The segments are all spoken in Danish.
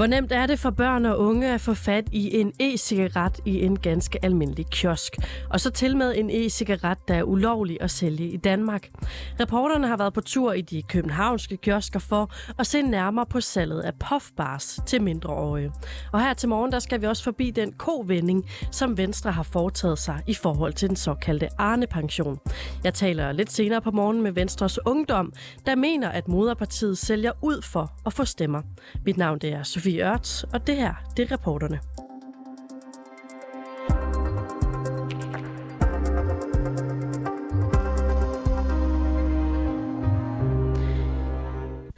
Hvor nemt er det for børn og unge at få fat i en e-cigaret i en ganske almindelig kiosk? Og så til med en e-cigaret, der er ulovlig at sælge i Danmark. Reporterne har været på tur i de københavnske kiosker for at se nærmere på salget af puffbars til mindreårige. Og her til morgen, der skal vi også forbi den kovending, som Venstre har foretaget sig i forhold til den såkaldte Arne-pension. Jeg taler lidt senere på morgen med Venstres Ungdom, der mener, at moderpartiet sælger ud for at få stemmer. Mit navn det er Sofie Ørts, og det her, det er reporterne.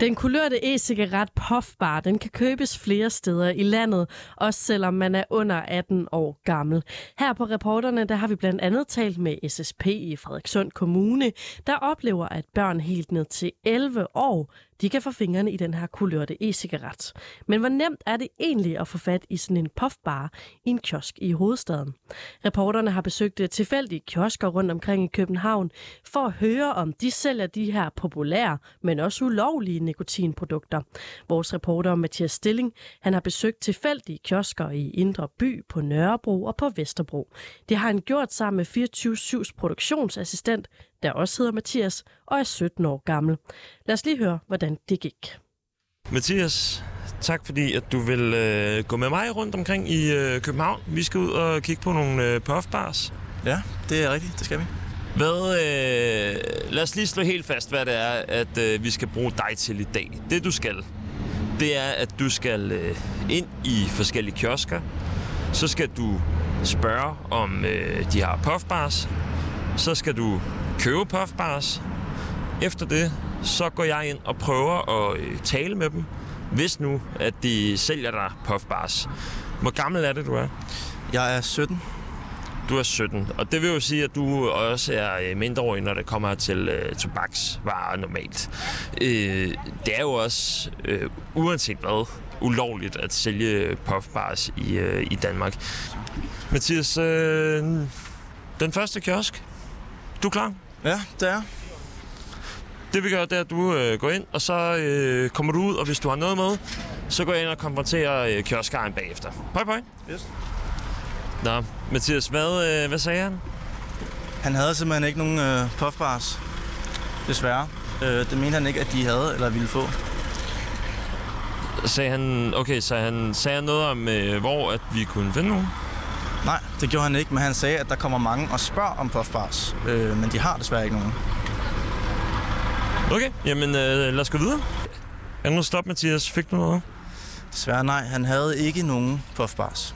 Den kulørte e-cigaret Puffbar, den kan købes flere steder i landet, også selvom man er under 18 år gammel. Her på reporterne, der har vi blandt andet talt med SSP i Frederikssund Kommune, der oplever, at børn helt ned til 11 år de kan få fingrene i den her kulørte e-cigaret. Men hvor nemt er det egentlig at få fat i sådan en puffbar i en kiosk i hovedstaden? Reporterne har besøgt øh, tilfældige kiosker rundt omkring i København for at høre, om de sælger de her populære, men også ulovlige nikotinprodukter. Vores reporter Mathias Stilling, han har besøgt tilfældige kiosker i Indre By, på Nørrebro og på Vesterbro. Det har han gjort sammen med 24-7's produktionsassistent der også hedder Mathias og er 17 år gammel. Lad os lige høre, hvordan det gik. Mathias, tak fordi at du vil øh, gå med mig rundt omkring i øh, København. Vi skal ud og kigge på nogle øh, puffbars. Ja, det er rigtigt. Det skal vi. Hvad, øh, lad os lige slå helt fast, hvad det er, at øh, vi skal bruge dig til i dag. Det du skal, det er, at du skal øh, ind i forskellige kiosker. Så skal du spørge, om øh, de har puffbars. Så skal du købe puffbars. Efter det, så går jeg ind og prøver at øh, tale med dem, hvis nu, at de sælger dig puffbars. Hvor gammel er det, du er? Jeg er 17. Du er 17, og det vil jo sige, at du også er øh, mindreårig, når det kommer til øh, tobaksvarer normalt. Øh, det er jo også, øh, uanset hvad, ulovligt at sælge puffbars i, øh, i Danmark. Mathias, øh, den første kiosk, du er klar? Ja, det er Det vi gør, det er, at du øh, går ind, og så øh, kommer du ud, og hvis du har noget med, så går jeg ind og konfronterer øh, kioskaren bagefter. Pøj, pøj. Yes. Nå, Mathias, hvad, øh, hvad sagde han? Han havde simpelthen ikke nogen øh, puffbars. Desværre. Øh, det mente han ikke, at de havde eller ville få. Sagde han, okay, så han sagde noget om, øh, hvor at vi kunne finde nogen? Nej, det gjorde han ikke, men han sagde, at der kommer mange og spørger om puffbars. Øh, men de har desværre ikke nogen. Okay, jamen øh, lad os gå videre. Er nu stop, Mathias? Fik du noget? Desværre nej, han havde ikke nogen puffbars.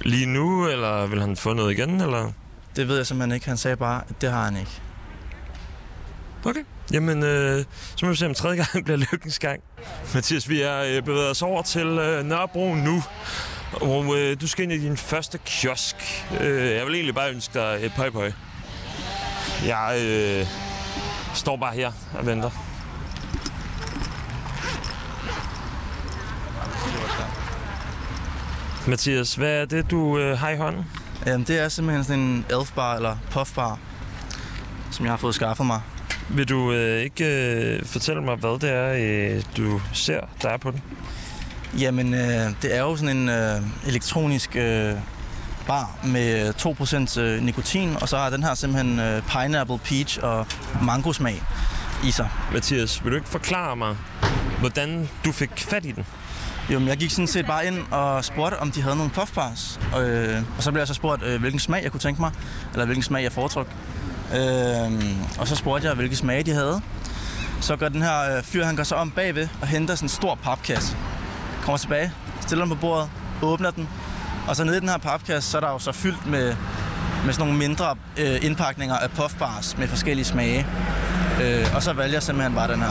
Lige nu, eller vil han få noget igen, eller? Det ved jeg simpelthen ikke. Han sagde bare, at det har han ikke. Okay. Jamen, øh, så må vi se om tredje gang bliver lykkens gang. Mathias, vi er øh, bevæget os over til øh, Nørrebro nu. Og øh, du skal ind i din første kiosk. Øh, jeg vil egentlig bare ønske dig et pøj pøj. Jeg øh, står bare her og venter. Mathias, hvad er det, du øh, har i hånden? Jamen, det er simpelthen sådan en elfbar eller puffbar, som jeg har fået skaffet mig. Vil du øh, ikke øh, fortælle mig, hvad det er, øh, du ser, der er på den? Jamen, øh, det er jo sådan en øh, elektronisk øh, bar med 2% øh, nikotin, og så har den her simpelthen øh, pineapple, peach og mango smag i sig. Mathias, vil du ikke forklare mig, hvordan du fik fat i den? Jo, jeg gik sådan set bare ind og spurgte, om de havde nogle puffbars. Og, øh, og så blev jeg så spurgt, øh, hvilken smag jeg kunne tænke mig, eller hvilken smag jeg foretruk. Øh, og så spurgte jeg, hvilke smage de havde. Så går den her øh, fyr, han går så om bagved og henter sådan en stor papkasse. Kommer tilbage, stiller den på bordet, åbner den. Og så nede i den her papkasse, så er der jo så fyldt med, med sådan nogle mindre øh, indpakninger af puffbars med forskellige smage. Øh, og så valgte jeg simpelthen bare den her.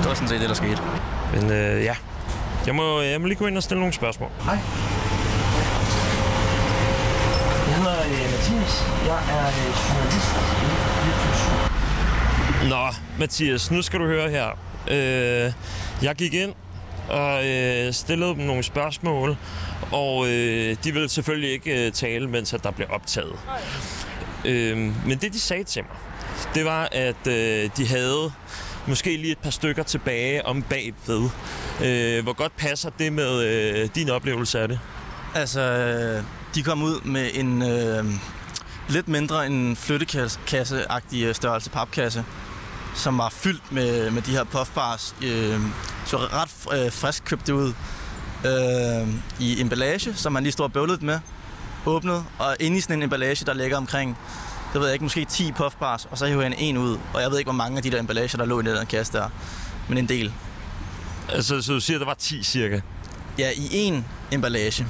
Det var sådan set det, der skete. Men øh, ja, jeg må, jeg må lige gå ind og stille nogle spørgsmål. Hej. Jeg hedder øh, Mathias. Jeg er øh, journalist inden for 24 Nå, Mathias, nu skal du høre her. Øh, jeg gik ind og øh, stillede dem nogle spørgsmål, og øh, de ville selvfølgelig ikke øh, tale, mens at der blev optaget. Øh, men det, de sagde til mig, det var, at øh, de havde måske lige et par stykker tilbage om bagved. Øh, hvor godt passer det med øh, din oplevelse af det? Altså, de kom ud med en øh, lidt mindre en flyttekasse-agtig øh, størrelse papkasse, som var fyldt med, med de her puffbars. Øh, så ret øh, frisk købt det ud øh, i emballage, som man lige står bøvlet med, åbnet, og inde i sådan en emballage, der ligger omkring, det ved jeg ikke, måske 10 puffbars, og så hiver jeg en ud, og jeg ved ikke, hvor mange af de der emballager, der lå i den der kasse der, men en del. Altså, så du siger, der var 10 cirka? Ja, i en emballage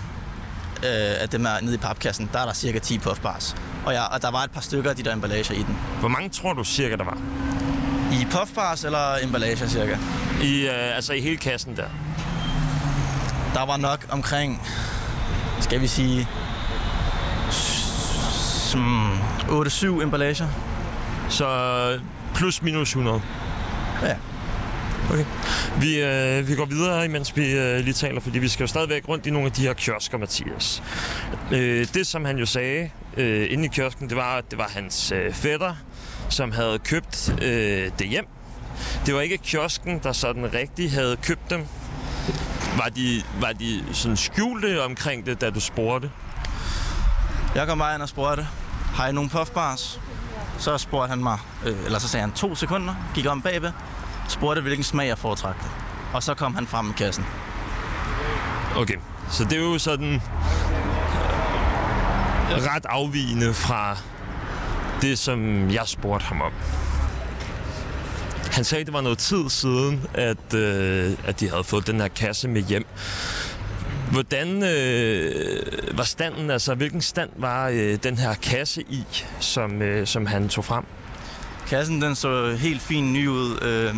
øh, af dem er nede i papkassen, der er der cirka 10 puffbars. Og, ja, og der var et par stykker af de der emballager i den. Hvor mange tror du cirka, der var? I puffbars eller emballager cirka? I, øh, altså i hele kassen der? Der var nok omkring, skal vi sige, 8-7 emballager. Så plus minus 100? Ja. Okay. Vi, øh, vi går videre, imens vi øh, lige taler, fordi vi skal jo stadigvæk rundt i nogle af de her kiosker, Mathias. Øh, det, som han jo sagde øh, inde i kiosken, det var, det var hans øh, fætter, som havde købt øh, det hjem. Det var ikke kiosken, der sådan rigtig havde købt dem. Var de, var de sådan skjulte omkring det, da du spurgte? Jeg kom bare ind og spurgte, har I nogle puffbars? Så spurgte han mig, øh, eller så sagde han to sekunder, gik om bagved, spurgte, hvilken smag jeg foretrækte. Og så kom han frem med kassen. Okay, så det er jo sådan ret afvigende fra det, som jeg spurgte ham om. Han sagde, at det var noget tid siden, at, øh, at de havde fået den her kasse med hjem. Hvordan øh, var standen, altså hvilken stand var øh, den her kasse i, som, øh, som han tog frem? Kassen den så helt fin ny ud. Øh,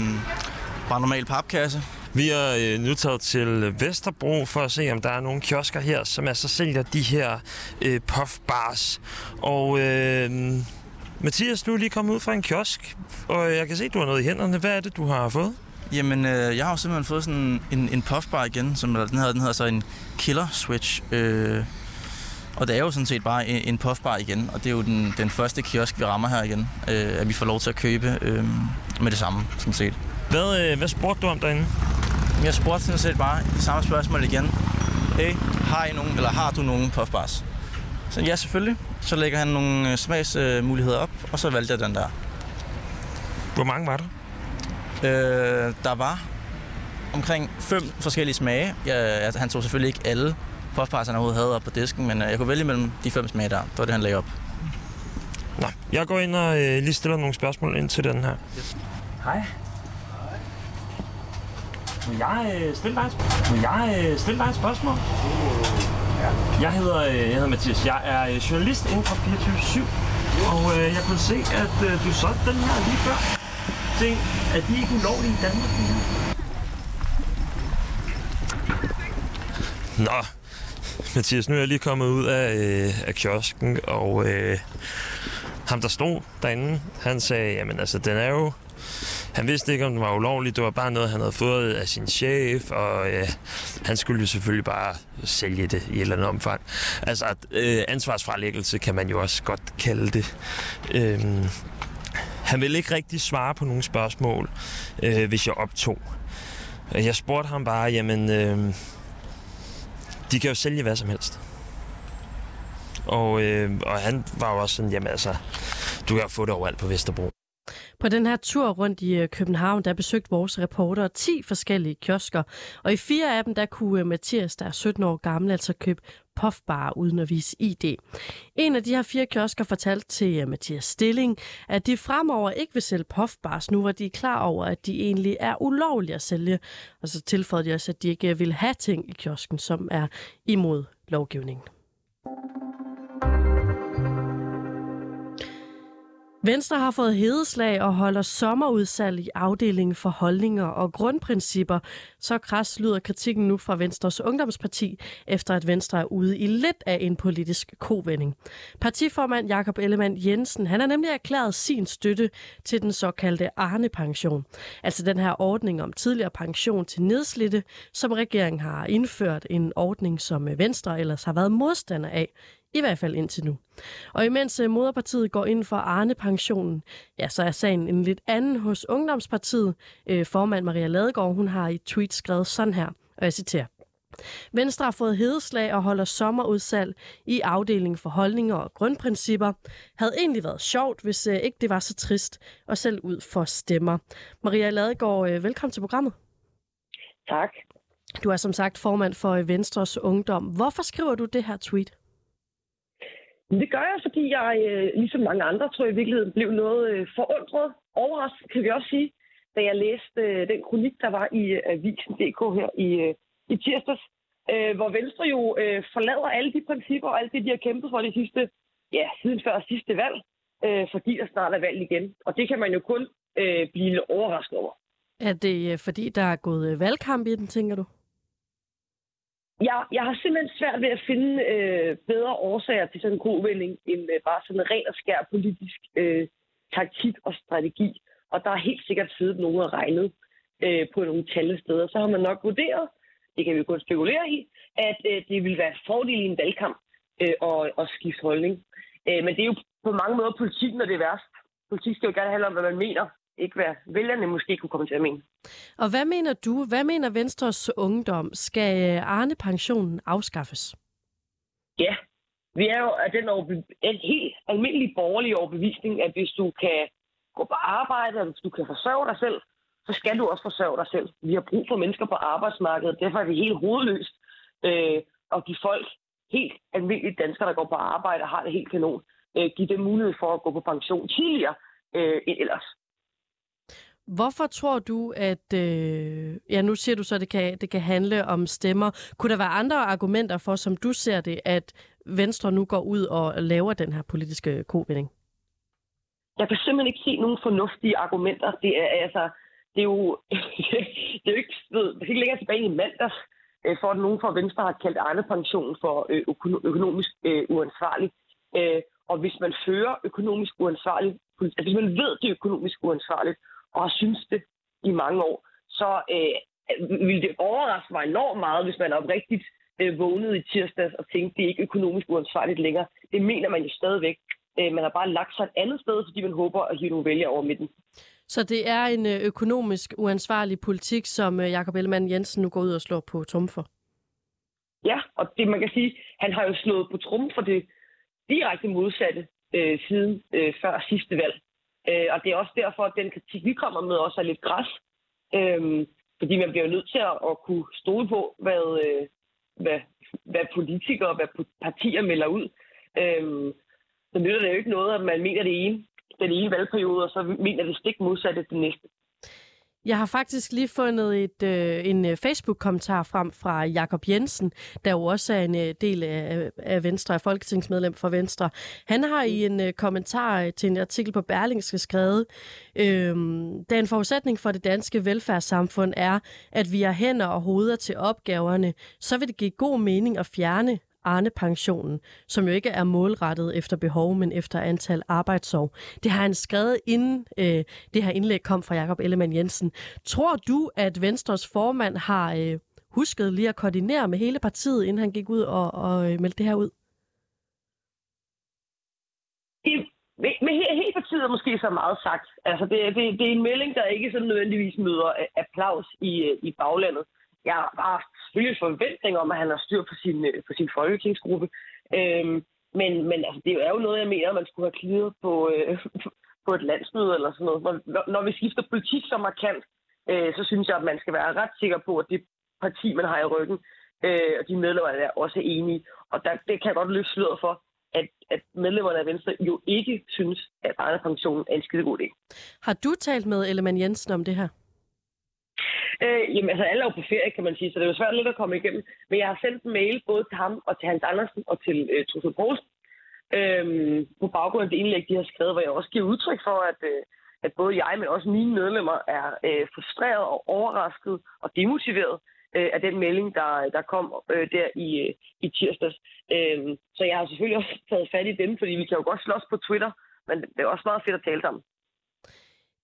bare normal papkasse. Vi er øh, nu taget til Vesterbro for at se, om der er nogle kiosker her, som altså sælger de her øh, puffbars. Og øh, Mathias, du er lige kommet ud fra en kiosk, og jeg kan se, at du har noget i hænderne. Hvad er det, du har fået? Jamen, øh, jeg har jo simpelthen fået sådan en, en puffbar igen, som den hedder, den hedder så en Killer Switch. Øh, og det er jo sådan set bare en, en puffbar igen, og det er jo den, den første kiosk, vi rammer her igen, øh, at vi får lov til at købe øh, med det samme, sådan set. Hvad, øh, hvad spurgte du om derinde? Jeg spurgte sådan set bare det samme spørgsmål igen. Hey, har, I nogen, eller har du nogen puffbars? Så ja, selvfølgelig. Så lægger han nogle øh, smagsmuligheder op, og så valgte jeg den der. Hvor mange var der? Øh, der var omkring fem forskellige smage. Jeg, altså, han tog selvfølgelig ikke alle puffbars, han overhovedet havde op på disken, men øh, jeg kunne vælge mellem de fem smage der. Det var det, han lagde op. Nå, jeg går ind og øh, lige stiller nogle spørgsmål ind til den her. Hej. Må jeg øh, stille dig et spørgsmål? Må jeg øh, stille dig et spørgsmål? Jeg hedder, øh, jeg hedder Mathias. Jeg er øh, journalist inden for 24-7. Og øh, jeg kunne se, at øh, du solgte den her lige før. Tænk, er de ikke ulovlige i Danmark? Nå, Mathias, nu er jeg lige kommet ud af, øh, af kiosken, og øh, ham, der stod derinde, han sagde, jamen altså, den er jo... Han vidste ikke, om den var ulovlig. Det var bare noget, han havde fået af sin chef, og øh, han skulle jo selvfølgelig bare sælge det i et eller andet omfang. Altså, øh, ansvarsfralæggelse kan man jo også godt kalde det. Øh, han ville ikke rigtig svare på nogle spørgsmål, øh, hvis jeg optog. Jeg spurgte ham bare, jamen... Øh, de kan jo sælge hvad som helst. Og, øh, og han var jo også sådan, jamen altså, du kan jo få det overalt på Vesterbro. På den her tur rundt i øh, København, der besøgte vores reporter 10 forskellige kiosker, og i fire af dem, der kunne øh, Mathias, der er 17 år gammel, altså købe puffbar uden at vise ID. En af de her fire kiosker fortalte til øh, Mathias Stilling, at de fremover ikke vil sælge puffbars, nu hvor de er klar over, at de egentlig er ulovlige at sælge. Og så tilføjede de også, at de ikke vil have ting i kiosken, som er imod lovgivningen. Venstre har fået hedeslag og holder sommerudsalg i afdelingen for holdninger og grundprincipper. Så kras lyder kritikken nu fra Venstres Ungdomsparti, efter at Venstre er ude i lidt af en politisk kovending. Partiformand Jakob Ellemann Jensen han har nemlig erklæret sin støtte til den såkaldte Arne-pension. Altså den her ordning om tidligere pension til nedslidte, som regeringen har indført en ordning, som Venstre ellers har været modstander af i hvert fald indtil nu. Og imens øh, Moderpartiet går ind for Arne-pensionen, ja, så er sagen en lidt anden hos Ungdomspartiet. Øh, formand Maria Ladegaard, hun har i tweet skrevet sådan her, og jeg citerer. Venstre har fået hedeslag og holder sommerudsalg i afdelingen for holdninger og grundprincipper. Havde egentlig været sjovt, hvis øh, ikke det var så trist, og selv ud for stemmer. Maria Ladegaard, velkommen til programmet. Tak. Du er som sagt formand for Venstres Ungdom. Hvorfor skriver du det her tweet? Det gør jeg, fordi jeg, øh, ligesom mange andre, tror jeg i virkeligheden, blev noget øh, forundret. Overrasket, kan vi også sige, da jeg læste øh, den kronik, der var i Avisen.dk her i i tirsdags, hvor Venstre jo forlader alle de principper og alt det, de har kæmpet for de sidste, ja, siden før sidste valg, fordi der snart er valg igen. Og det kan man jo kun blive lidt overrasket over. Er det fordi, der er gået valgkamp i den, tænker du? Ja, jeg har simpelthen svært ved at finde øh, bedre årsager til sådan en kovending, end øh, bare sådan en ren og skær politisk øh, taktik og strategi. Og der er helt sikkert siddet nogen og regnet øh, på nogle tallesteder. steder. Så har man nok vurderet, det kan vi kun spekulere i, at øh, det vil være fordel i en valgkamp øh, og, og skifte holdning. Øh, men det er jo på mange måder politik, når det er værst. Politik skal jo gerne handle om, hvad man mener, ikke hvad vælgerne måske kunne komme til at mene. Og hvad mener du, hvad mener Venstres ungdom? Skal Arne-pensionen afskaffes? Ja, vi er jo af den en helt almindelig borgerlig overbevisning, at hvis du kan gå på arbejde, og hvis du kan forsørge dig selv, så skal du også forsørge dig selv. Vi har brug for mennesker på arbejdsmarkedet. Derfor er det helt hovedløst øh, at give folk, helt almindelige danskere, der går på arbejde og har det helt kanon, øh, give dem mulighed for at gå på pension tidligere øh, end ellers. Hvorfor tror du, at... Øh, ja, nu siger du så, at det kan, det kan handle om stemmer. Kunne der være andre argumenter for, som du ser det, at Venstre nu går ud og laver den her politiske kovinding? Jeg kan simpelthen ikke se nogen fornuftige argumenter. Det er altså det er jo, det er jo ikke, ved, det er ikke længere tilbage i mandags, øh, for at nogen fra Venstre har kaldt Arne pension for øh, økonomisk øh, uansvarlig. Og hvis man fører økonomisk uansvarligt, altså hvis man ved, det er økonomisk uansvarligt, og synes det i mange år, så øh, ville det overraske mig enormt meget, hvis man oprigtigt øh, vågnede i tirsdags og tænkte, det er ikke økonomisk uansvarligt længere. Det mener man jo stadigvæk. Øh, man har bare lagt sig et andet sted, fordi man håber at hive nogle vælgere over midten. Så det er en øh, økonomisk uansvarlig politik, som øh, Jakob Ellemann Jensen nu går ud og slår på trum for? Ja, og det man kan sige, han har jo slået på trum for det direkte modsatte øh, siden øh, før sidste valg. Øh, og det er også derfor, at den kritik, vi kommer med, også er lidt græs. Øh, fordi man bliver jo nødt til at, at kunne stole på, hvad, øh, hvad, hvad politikere og hvad partier melder ud. Øh, så nytter det jo ikke noget, at man mener det ene, den ene valgperiode, og så mener det stik modsatte det næste. Jeg har faktisk lige fundet et, øh, en øh, Facebook-kommentar frem fra Jakob Jensen, der jo også er en øh, del af, af Venstre, af folketingsmedlem for Venstre. Han har i en øh, kommentar øh, til en artikel på Berlingske skrevet, øh, da en forudsætning for det danske velfærdssamfund er, at vi har hænder og hoveder til opgaverne, så vil det give god mening at fjerne Arne-pensionen, som jo ikke er målrettet efter behov, men efter antal arbejdsår. Det har han skrevet inden øh, det her indlæg kom fra Jakob Ellemann Jensen. Tror du, at Venstres formand har øh, husket lige at koordinere med hele partiet, inden han gik ud og, og øh, meldte det her ud? med, med hele partiet er måske så meget sagt. Altså, det, det, det er en melding, der ikke sådan nødvendigvis møder applaus i, øh, i baglandet jeg har selvfølgelig forventning om, at han har styr på sin, øh, på sin folketingsgruppe. Øhm, men, men altså, det er jo noget, jeg mener, man skulle have klidet på, øh, på et landsmøde eller sådan noget. Når, når vi skifter politik så markant, øh, så synes jeg, at man skal være ret sikker på, at det parti, man har i ryggen, øh, og de medlemmer, der er også enige. Og der, det kan jeg godt løfte sløret for, at, at medlemmerne af Venstre jo ikke synes, at Arne-pensionen er en skide god idé. Har du talt med Ellemann Jensen om det her? Øh, jamen, altså, alle er jo på ferie, kan man sige, så det er jo svært lidt at komme igennem. Men jeg har sendt en mail både til ham og til Hans Andersen og til øh, Trussel Poulsen, øh, på baggrund af det indlæg, de har skrevet, hvor jeg også giver udtryk for, at, øh, at både jeg, men også mine medlemmer er øh, frustreret og overrasket og demotiveret øh, af den melding, der, der kom øh, der i, øh, i tirsdags. Øh, så jeg har selvfølgelig også taget fat i dem, fordi vi kan jo godt slås på Twitter, men det er også meget fedt at tale sammen.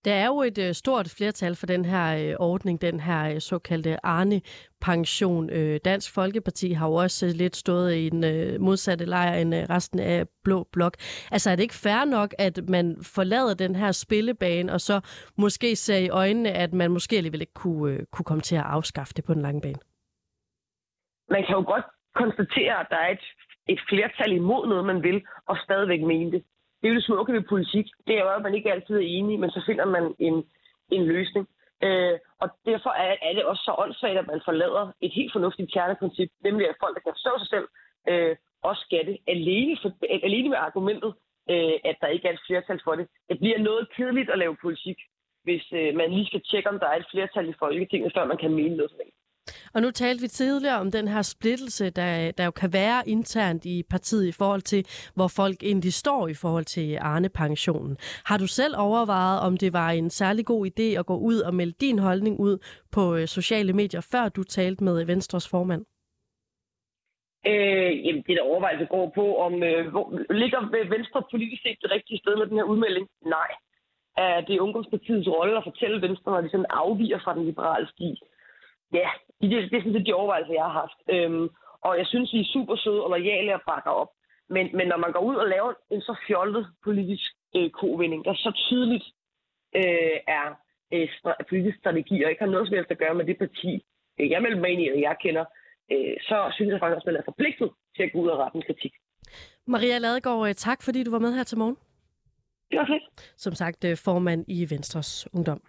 Der er jo et øh, stort flertal for den her øh, ordning, den her øh, såkaldte Arne-pension. Øh, Dansk Folkeparti har jo også øh, lidt stået i en øh, modsatte lejr end øh, resten af Blå Blok. Altså er det ikke fair nok, at man forlader den her spillebane, og så måske ser i øjnene, at man måske alligevel ikke kunne, øh, kunne komme til at afskaffe det på den lange bane? Man kan jo godt konstatere, at der er et, et flertal imod noget, man vil, og stadigvæk mene det det er jo det smukke ved politik. Det er jo, at man ikke altid er enig, men så finder man en, en løsning. Øh, og derfor er, er det også så åndssvagt, at man forlader et helt fornuftigt kerneprincip, nemlig at folk, der kan forstå sig selv, øh, også skal det alene, for, alene med argumentet, øh, at der ikke er et flertal for det. Det bliver noget kedeligt at lave politik, hvis øh, man lige skal tjekke, om der er et flertal i Folketinget, før man kan mene noget det. Og nu talte vi tidligere om den her splittelse, der, der jo kan være internt i partiet i forhold til, hvor folk egentlig står i forhold til Arne-pensionen. Har du selv overvejet, om det var en særlig god idé at gå ud og melde din holdning ud på øh, sociale medier, før du talte med Venstres formand? Øh, jamen, det der overvejelse går på, om øh, hvor, ligger Venstre politisk set det rigtige sted med den her udmelding? Nej. Er det ungdomspartiets rolle at fortælle Venstre, når de sådan afviger fra den liberale sti? Ja, det, det, det er sådan set de overvejelser, jeg har haft. Øhm, og jeg synes, vi er super søde og lojale og bakker op. Men, men når man går ud og laver en så fjollet politisk øh, kovinding, der så tydeligt øh, er øh, politisk strategi, og ikke har noget som helst at gøre med det parti, øh, jeg melder mig ind i, og jeg kender, øh, så synes jeg faktisk også, at man er forpligtet til at gå ud og rette en kritik. Maria Ladegaard, øh, tak fordi du var med her til morgen. Det var fedt. Som sagt, øh, formand i Venstres Ungdom.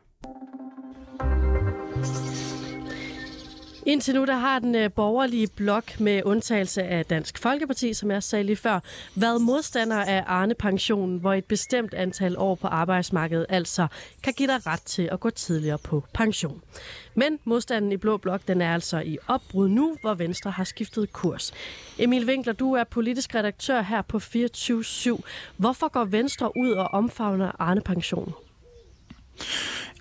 Indtil nu der har den øh, borgerlige blok med undtagelse af Dansk Folkeparti, som jeg sagde lige før, været modstander af Arne-pensionen, hvor et bestemt antal år på arbejdsmarkedet altså kan give dig ret til at gå tidligere på pension. Men modstanden i Blå Blok den er altså i opbrud nu, hvor Venstre har skiftet kurs. Emil Winkler, du er politisk redaktør her på 24 Hvorfor går Venstre ud og omfavner Arne-pensionen?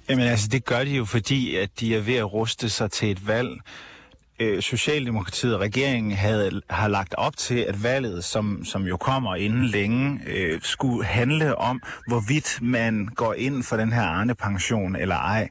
Jamen altså, det gør de jo, fordi at de er ved at ruste sig til et valg, øh, Socialdemokratiet og regeringen havde, har lagt op til, at valget, som, som jo kommer inden længe, øh, skulle handle om, hvorvidt man går ind for den her Arne-pension eller ej.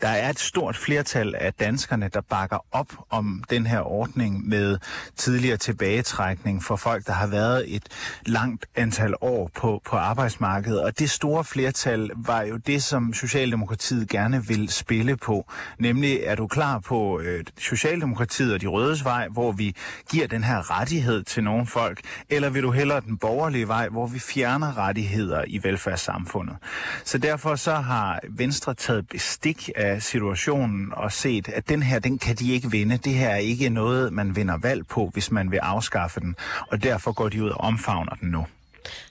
Der er et stort flertal af danskerne, der bakker op om den her ordning med tidligere tilbagetrækning for folk, der har været et langt antal år på, på arbejdsmarkedet. Og det store flertal var jo det, som Socialdemokratiet gerne vil spille på. Nemlig, er du klar på øh, Socialdemokratiet Socialdemokratiet og de rødes vej, hvor vi giver den her rettighed til nogle folk, eller vil du hellere den borgerlige vej, hvor vi fjerner rettigheder i velfærdssamfundet? Så derfor så har Venstre taget bestik af situationen og set, at den her, den kan de ikke vinde. Det her er ikke noget, man vinder valg på, hvis man vil afskaffe den, og derfor går de ud og omfavner den nu.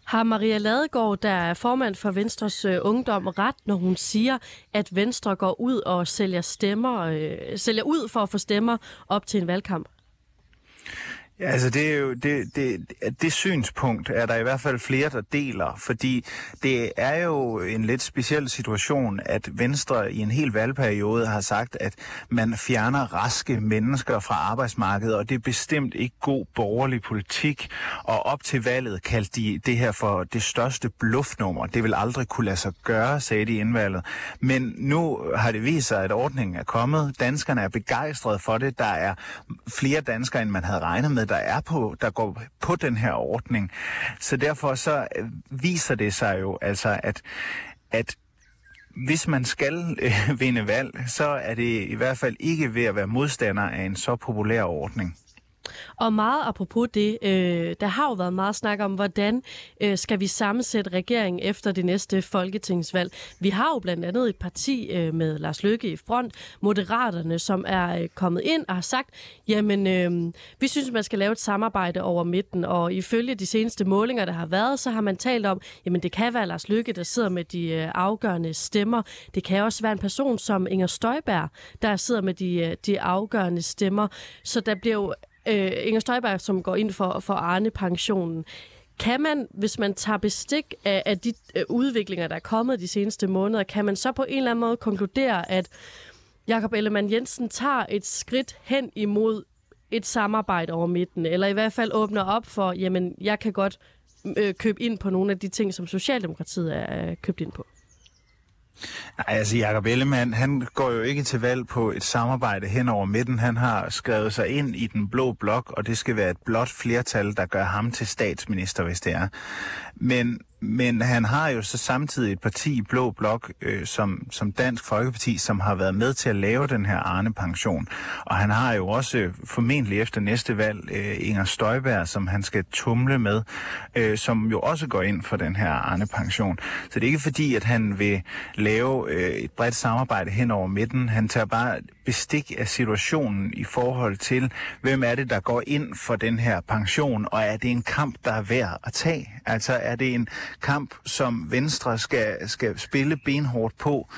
Har Maria Ladegaard, der er formand for Venstres øh, Ungdom, ret, når hun siger, at Venstre går ud og sælger stemmer, øh, sælger ud for at få stemmer op til en valgkamp? Ja, altså det, er jo, det, det, det synspunkt er der i hvert fald flere, der deler, fordi det er jo en lidt speciel situation, at Venstre i en hel valgperiode har sagt, at man fjerner raske mennesker fra arbejdsmarkedet, og det er bestemt ikke god borgerlig politik. Og op til valget kaldte de det her for det største bluffnummer. Det vil aldrig kunne lade sig gøre, sagde de indvalget. Men nu har det vist sig, at ordningen er kommet. Danskerne er begejstrede for det. Der er flere danskere, end man havde regnet med, der er på, der går på den her ordning. Så derfor så øh, viser det sig jo altså, at, at hvis man skal øh, vinde valg, så er det i hvert fald ikke ved at være modstander af en så populær ordning. Og meget apropos det, øh, der har jo været meget snak om, hvordan øh, skal vi sammensætte regeringen efter det næste folketingsvalg. Vi har jo blandt andet et parti øh, med Lars Løkke i front, Moderaterne, som er øh, kommet ind og har sagt, jamen øh, vi synes, man skal lave et samarbejde over midten, og ifølge de seneste målinger, der har været, så har man talt om, jamen det kan være Lars Løkke, der sidder med de øh, afgørende stemmer. Det kan også være en person som Inger Støjberg, der sidder med de, øh, de afgørende stemmer. Så der bliver jo øh, Inger Støjberg, som går ind for, for Arne-pensionen. Kan man, hvis man tager bestik af, af de øh, udviklinger, der er kommet de seneste måneder, kan man så på en eller anden måde konkludere, at Jakob Ellemann Jensen tager et skridt hen imod et samarbejde over midten, eller i hvert fald åbner op for, jamen, jeg kan godt øh, købe ind på nogle af de ting, som Socialdemokratiet er øh, købt ind på? Nej, altså Jacob Ellemann, han går jo ikke til valg på et samarbejde hen over midten. Han har skrevet sig ind i den blå blok, og det skal være et blot flertal, der gør ham til statsminister, hvis det er. Men men han har jo så samtidig et parti i Blå Blok, øh, som, som Dansk Folkeparti, som har været med til at lave den her Arne-pension. Og han har jo også øh, formentlig efter næste valg øh, Inger Støjberg, som han skal tumle med, øh, som jo også går ind for den her Arne-pension. Så det er ikke fordi, at han vil lave øh, et bredt samarbejde hen over midten. Han tager bare bestik af situationen i forhold til, hvem er det, der går ind for den her pension, og er det en kamp, der er værd at tage? Altså er det en kamp, som Venstre skal, skal spille benhårdt på,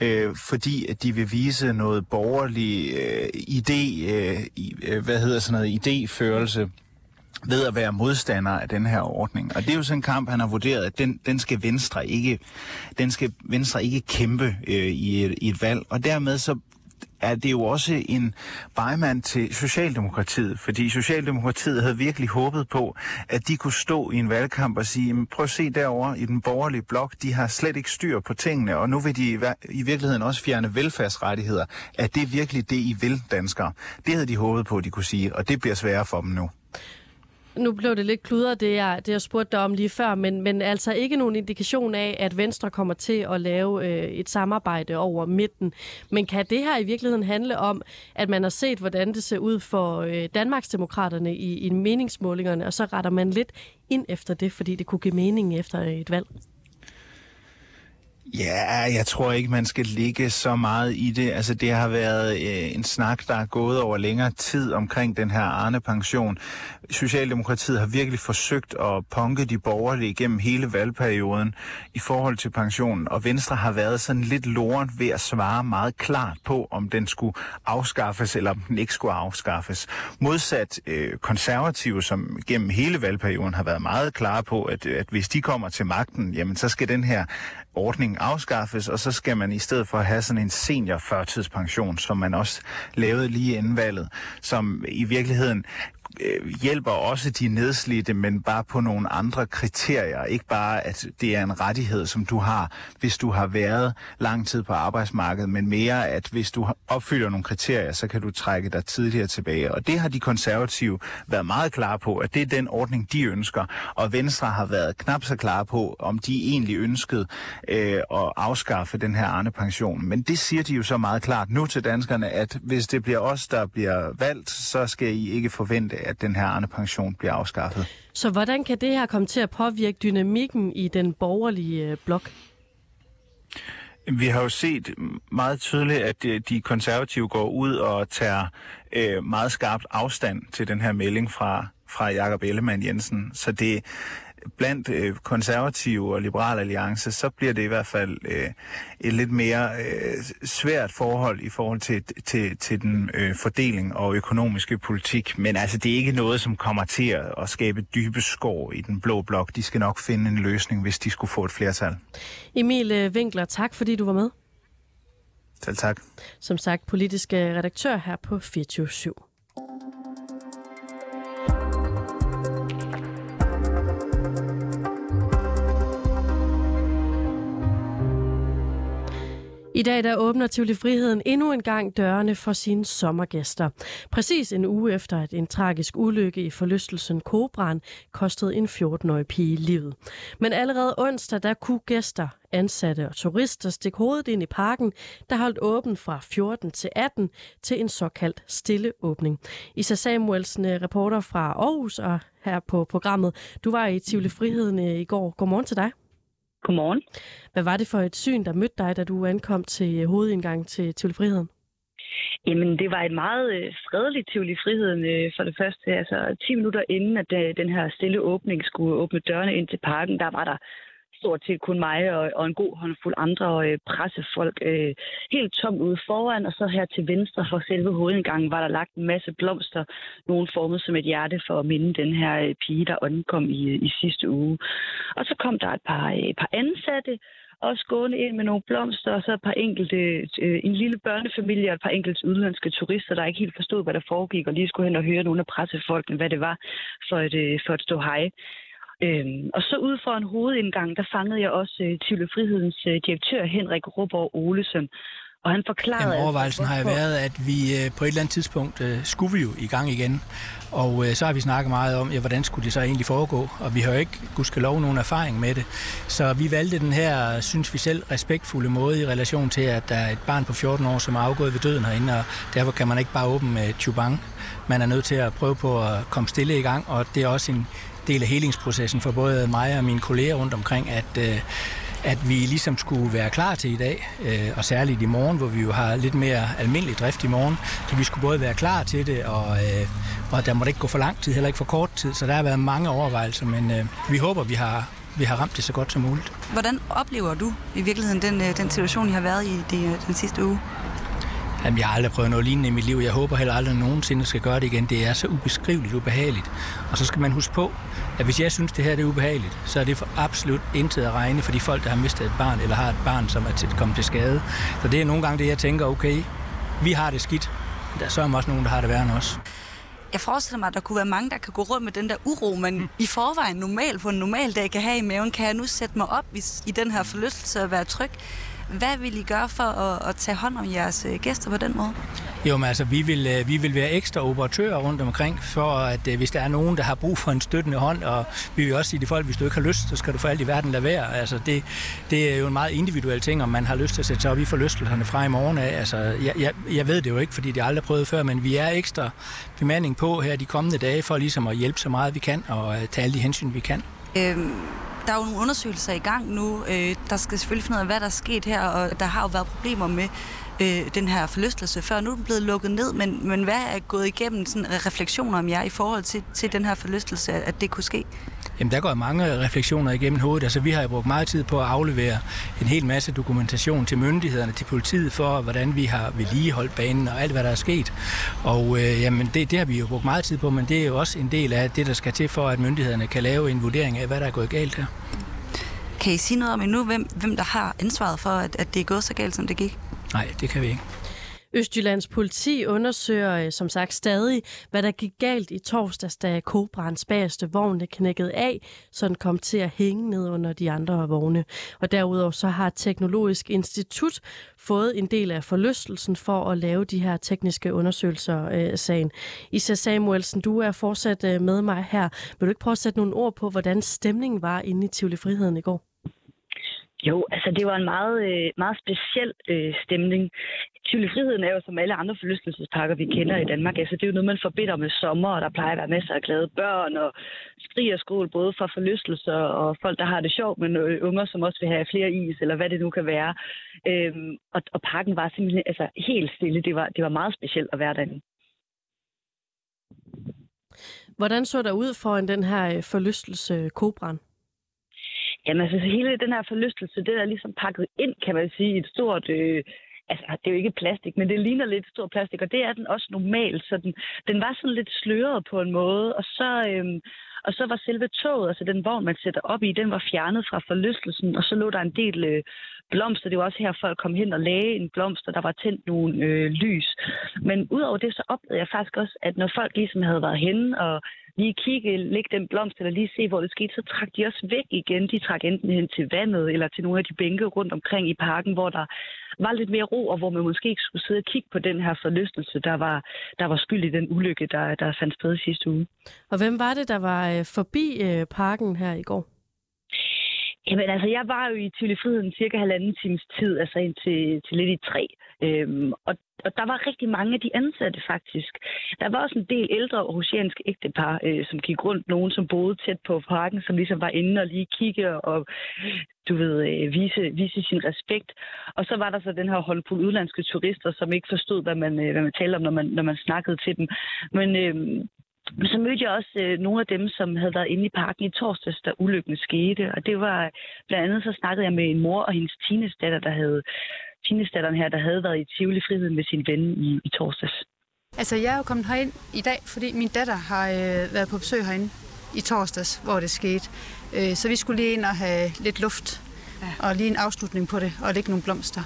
øh, fordi at de vil vise noget borgerlig øh, idé, øh, øh, hvad hedder sådan noget, idéførelse ved at være modstander af den her ordning. Og det er jo sådan en kamp, han har vurderet, at den, den skal Venstre ikke, den skal Venstre ikke kæmpe øh, i, et, i et valg. Og dermed så er det jo også en vejmand til Socialdemokratiet, fordi Socialdemokratiet havde virkelig håbet på, at de kunne stå i en valgkamp og sige, prøv at se derover i den borgerlige blok, de har slet ikke styr på tingene, og nu vil de i virkeligheden også fjerne velfærdsrettigheder. Er det virkelig det, I vil, danskere? Det havde de håbet på, at de kunne sige, og det bliver sværere for dem nu. Nu blev det lidt kludret, det jeg, det jeg spurgte dig om lige før, men, men altså ikke nogen indikation af, at Venstre kommer til at lave øh, et samarbejde over midten. Men kan det her i virkeligheden handle om, at man har set, hvordan det ser ud for øh, Danmarksdemokraterne i, i meningsmålingerne, og så retter man lidt ind efter det, fordi det kunne give mening efter et valg? Ja, jeg tror ikke, man skal ligge så meget i det. Altså, det har været øh, en snak, der er gået over længere tid omkring den her Arne-pension. Socialdemokratiet har virkelig forsøgt at punke de borgerlige igennem hele valgperioden i forhold til pensionen, og Venstre har været sådan lidt loren ved at svare meget klart på, om den skulle afskaffes, eller om den ikke skulle afskaffes. Modsat øh, konservative, som gennem hele valgperioden har været meget klare på, at, at hvis de kommer til magten, jamen så skal den her ordning afskaffes, og så skal man i stedet for have sådan en senior førtidspension, som man også lavede lige inden valget, som i virkeligheden øh, hjælper også de nedslidte, men bare på nogle andre kriterier. Ikke bare, at det er en rettighed, som du har, hvis du har været lang tid på arbejdsmarkedet, men mere, at hvis du opfylder nogle kriterier, så kan du trække dig tidligere tilbage. Og det har de konservative været meget klar på, at det er den ordning, de ønsker. Og Venstre har været knap så klar på, om de egentlig ønskede øh, at afskaffe den her Arne-pension. Men det siger de jo så meget klart nu til danskerne, at hvis det bliver os, der bliver valgt, så skal I ikke forvente, at den her Arne-pension bliver afskaffet. Så hvordan kan det her komme til at påvirke dynamikken i den borgerlige øh, blok? Vi har jo set meget tydeligt, at de konservative går ud og tager øh, meget skarpt afstand til den her melding fra, fra Jakob Ellemann Jensen. Så det, blandt øh, konservative og liberale alliance, så bliver det i hvert fald øh, et lidt mere øh, svært forhold i forhold til, til, til den øh, fordeling og økonomiske politik. Men altså, det er ikke noget, som kommer til at skabe dybe skår i den blå blok. De skal nok finde en løsning, hvis de skulle få et flertal. Emil øh, Winkler, tak fordi du var med. Selv tak. Som sagt, politisk redaktør her på 24 /7. I dag der åbner Tivoli Friheden endnu en gang dørene for sine sommergæster. Præcis en uge efter, at en tragisk ulykke i forlystelsen Kobran kostede en 14-årig pige livet. Men allerede onsdag, der kunne gæster, ansatte og turister stikke hovedet ind i parken, der holdt åben fra 14 til 18 til en såkaldt stille åbning. Isa Samuelsen, øh, reporter fra Aarhus og her på programmet. Du var i Tivoli Friheden øh, i går. Godmorgen til dig. Godmorgen. Hvad var det for et syn, der mødte dig, da du ankom til hovedindgang til Tivoli Friheden? Jamen, det var et meget øh, fredeligt Tivoli Friheden øh, for det første. Altså, 10 minutter inden, at øh, den her stille åbning skulle åbne dørene ind til parken, der var der stort set kun mig og, og en god håndfuld andre øh, pressefolk øh, helt tomt ude foran, og så her til venstre for selve hovedindgangen var der lagt en masse blomster, nogle formet som et hjerte for at minde den her øh, pige, der omkom i, øh, i sidste uge. Og så kom der et par, øh, et par ansatte, også gående ind med nogle blomster, og så et par enkelte, øh, en lille børnefamilie og et par enkelte udenlandske turister, der ikke helt forstod, hvad der foregik, og lige skulle hen og høre nogle af pressefolkene, hvad det var for et, øh, for et stå hej. Øhm, og så ud for en hovedindgang, der fangede jeg også øh, Tivoli Frihedens øh, direktør Henrik Ruborg Olesen. Og han forklarede... Jamen, altså, overvejelsen har jo været, at vi øh, på et eller andet tidspunkt øh, skulle vi jo i gang igen. Og øh, så har vi snakket meget om, ja, hvordan skulle det så egentlig foregå. Og vi har jo ikke, gudskelov, nogen erfaring med det. Så vi valgte den her, synes vi selv, respektfulde måde i relation til, at der er et barn på 14 år, som er afgået ved døden herinde, og derfor kan man ikke bare åbne med tubang. Man er nødt til at prøve på at komme stille i gang, og det er også en del af helingsprocessen for både mig og mine kolleger rundt omkring, at øh, at vi ligesom skulle være klar til i dag, øh, og særligt i morgen, hvor vi jo har lidt mere almindelig drift i morgen, så vi skulle både være klar til det, og, øh, og der måtte ikke gå for lang tid, heller ikke for kort tid, så der har været mange overvejelser, men øh, vi håber, vi har, vi har ramt det så godt som muligt. Hvordan oplever du i virkeligheden den, øh, den situation, I har været i de, den sidste uge? Jamen, jeg har aldrig prøvet noget lignende i mit liv. Jeg håber heller aldrig nogensinde skal gøre det igen. Det er så ubeskriveligt ubehageligt. Og så skal man huske på, at hvis jeg synes, det her det er ubehageligt, så er det for absolut intet at regne for de folk, der har mistet et barn, eller har et barn, som er til, kommet til skade. Så det er nogle gange det, jeg tænker, okay, vi har det skidt. Der er så også nogen, der har det værre end os. Jeg forestiller mig, at der kunne være mange, der kan gå rundt med den der uro, man i forvejen normalt på en normal dag kan have i maven. Kan jeg nu sætte mig op hvis, i den her forlystelse og være tryg? Hvad vil I gøre for at, at tage hånd om jeres øh, gæster på den måde? Jo, men altså, vi vil, øh, vi vil være ekstra operatører rundt omkring, for at øh, hvis der er nogen, der har brug for en støttende hånd, og vi vil også sige til folk, hvis du ikke har lyst, så skal du for alt i verden lade være. Altså, det, det er jo en meget individuel ting, om man har lyst til at sætte sig op i forlystelserne fra i morgen af. Altså, jeg, jeg, jeg ved det jo ikke, fordi det aldrig prøvet før, men vi er ekstra bemanding på her de kommende dage, for ligesom at hjælpe så meget vi kan, og tage alle de hensyn, vi kan. Øhm, der er jo nogle undersøgelser i gang nu. Øh, der skal selvfølgelig finde ud af, hvad der er sket her, og der har jo været problemer med øh, den her forlystelse før. Nu er den blevet lukket ned, men, men hvad er gået igennem sådan refleksioner om jer i forhold til, til den her forlystelse, at det kunne ske? Jamen, der går mange refleksioner igennem hovedet. Altså, vi har jo brugt meget tid på at aflevere en hel masse dokumentation til myndighederne, til politiet for, hvordan vi har vedligeholdt banen og alt, hvad der er sket. Og øh, jamen, det, det har vi jo brugt meget tid på, men det er jo også en del af det, der skal til for, at myndighederne kan lave en vurdering af, hvad der er gået galt her. Kan I sige noget om endnu, hvem, hvem der har ansvaret for, at, at det er gået så galt, som det gik? Nej, det kan vi ikke. Østjyllands politi undersøger øh, som sagt stadig, hvad der gik galt i torsdags, da Kobrans bagerste vogn knækkede af, så den kom til at hænge ned under de andre vogne. Og derudover så har Teknologisk Institut fået en del af forlystelsen for at lave de her tekniske undersøgelser af sagen. Isa Samuelsen, du er fortsat øh, med mig her. Vil du ikke prøve at sætte nogle ord på, hvordan stemningen var inde i Tivoli Friheden i går? Jo, altså det var en meget, øh, meget speciel øh, stemning. Tivoli Friheden er jo som alle andre forlystelsesparker, vi kender i Danmark. Altså det er jo noget, man forbinder med sommer, og der plejer at være masser af glade børn og skrig og skål, både fra forlystelser og folk, der har det sjovt, men øh, unger, som også vil have flere is, eller hvad det nu kan være. Øhm, og, og parken var simpelthen altså, helt stille. Det var, det var meget specielt at være derinde. Hvordan så der ud foran den her øh, forlystelse Kobran? Jamen altså hele den her forlystelse, det er ligesom pakket ind, kan man sige, i et stort... Øh, altså, det er jo ikke plastik, men det ligner lidt stor plastik, og det er den også normalt. Så den, den var sådan lidt sløret på en måde, og så, Øh, og så var selve toget, altså den vogn, man sætter op i, den var fjernet fra forlystelsen, og så lå der en del øh, blomster. Det var også her, folk kom hen og lagde en blomster, der var tændt nogle øh, lys. Men udover det, så oplevede jeg faktisk også, at når folk ligesom havde været henne og lige kigge, lægge den blomst, eller lige se, hvor det skete, så trak de også væk igen. De trak enten hen til vandet, eller til nogle af de bænke rundt omkring i parken, hvor der var lidt mere ro, og hvor man måske ikke skulle sidde og kigge på den her forlystelse, der var, der var skyld i den ulykke, der, der fandt sted sidste uge. Og hvem var det, der var øh, forbi øh, parken her i går? Jamen altså, jeg var jo i Tivoli Friheden cirka halvanden times tid, altså ind til, til lidt i tre. Øhm, og, og der var rigtig mange af de ansatte faktisk. Der var også en del ældre aarhusianske ægtepar, øh, som gik rundt. Nogen, som boede tæt på parken, som ligesom var inde og lige kigge og du ved, øh, vise, vise sin respekt. Og så var der så den her håndfuld udlandske turister, som ikke forstod, hvad man, øh, hvad man talte om, når man, når man snakkede til dem. Men øh, så mødte jeg også øh, nogle af dem, som havde været inde i parken i torsdags, da ulykken skete. Og det var blandt andet, så snakkede jeg med en mor og hendes teenage-datter, der havde, teenage her, der havde været i Tivoli Friheden med sin ven i, i torsdags. Altså, jeg er jo kommet herind i dag, fordi min datter har øh, været på besøg herinde i torsdags, hvor det skete. Øh, så vi skulle lige ind og have lidt luft, ja. og lige en afslutning på det, og lægge nogle blomster.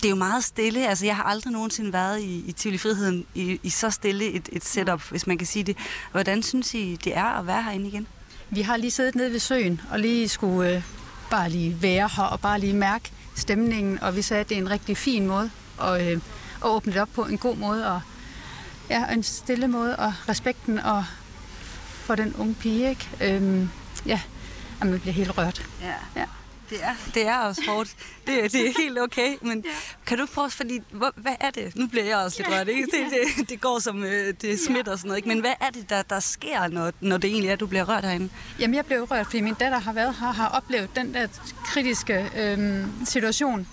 Det er jo meget stille. Altså, jeg har aldrig nogensinde været i, i Tivoli Friheden i, i så stille et, et setup, hvis man kan sige det. Hvordan synes I, det er at være herinde igen? Vi har lige siddet nede ved søen og lige skulle øh, bare lige være her og bare lige mærke stemningen, og vi sagde, at det er en rigtig fin måde at, øh, at åbne det op på en god måde, og ja, en stille måde, og respekten og for den unge pige, ikke? Øhm, ja, jamen, man bliver helt rørt. Ja. ja. Det er, det er også hårdt. Det, det er helt okay, men ja. kan du prøve, fordi, hvor, hvad er det? Nu bliver jeg også lidt rørt, ikke? Det, det, det går som, øh, det smitter og sådan noget, ikke? Men hvad er det, der, der sker, når, når det egentlig er, du bliver rørt herinde? Jamen, jeg blev rørt, fordi min datter har været her, har oplevet den der kritiske øhm, situation.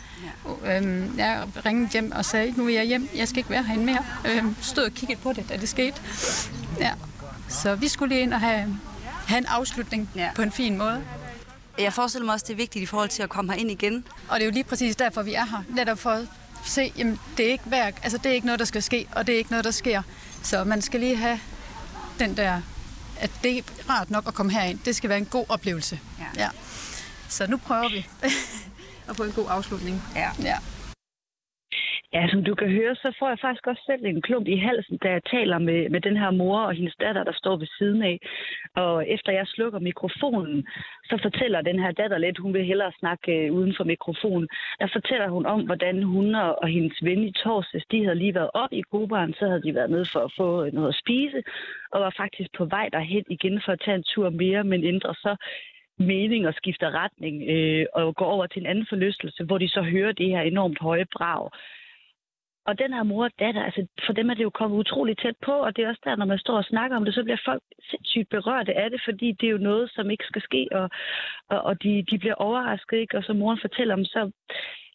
Ja. Øhm, jeg ringede hjem og sagde, nu er jeg hjem, jeg skal ikke være herinde mere. Øhm, stod og kiggede på det, da det skete. Ja. Så vi skulle lige ind og have, have en afslutning ja. på en fin måde. Jeg forestiller mig også, det er vigtigt i forhold til at komme her ind igen. Og det er jo lige præcis derfor, vi er her. Netop for at se, jamen, det er ikke værk, altså det er ikke noget, der skal ske, og det er ikke noget, der sker. Så man skal lige have den der, at det er rart nok at komme herind. Det skal være en god oplevelse. Ja. ja. Så nu prøver vi at få en god afslutning. Ja. ja. Ja, som du kan høre, så får jeg faktisk også selv en klump i halsen, da jeg taler med, med den her mor og hendes datter, der står ved siden af. Og efter jeg slukker mikrofonen, så fortæller den her datter lidt, hun vil hellere snakke øh, uden for mikrofonen. Der fortæller hun om, hvordan hun og, og hendes ven i torsdags, de havde lige været op i Kobaren, så havde de været nede for at få øh, noget at spise, og var faktisk på vej derhen igen for at tage en tur mere, men ændrer så mening og skifter retning øh, og går over til en anden forlystelse, hvor de så hører det her enormt høje brag. Og den her mor og datter, altså for dem er det jo kommet utroligt tæt på, og det er også der, når man står og snakker om det, så bliver folk sindssygt berørte af det, fordi det er jo noget, som ikke skal ske, og, og, og de, de bliver overrasket, ikke? Og som moren fortæller om, så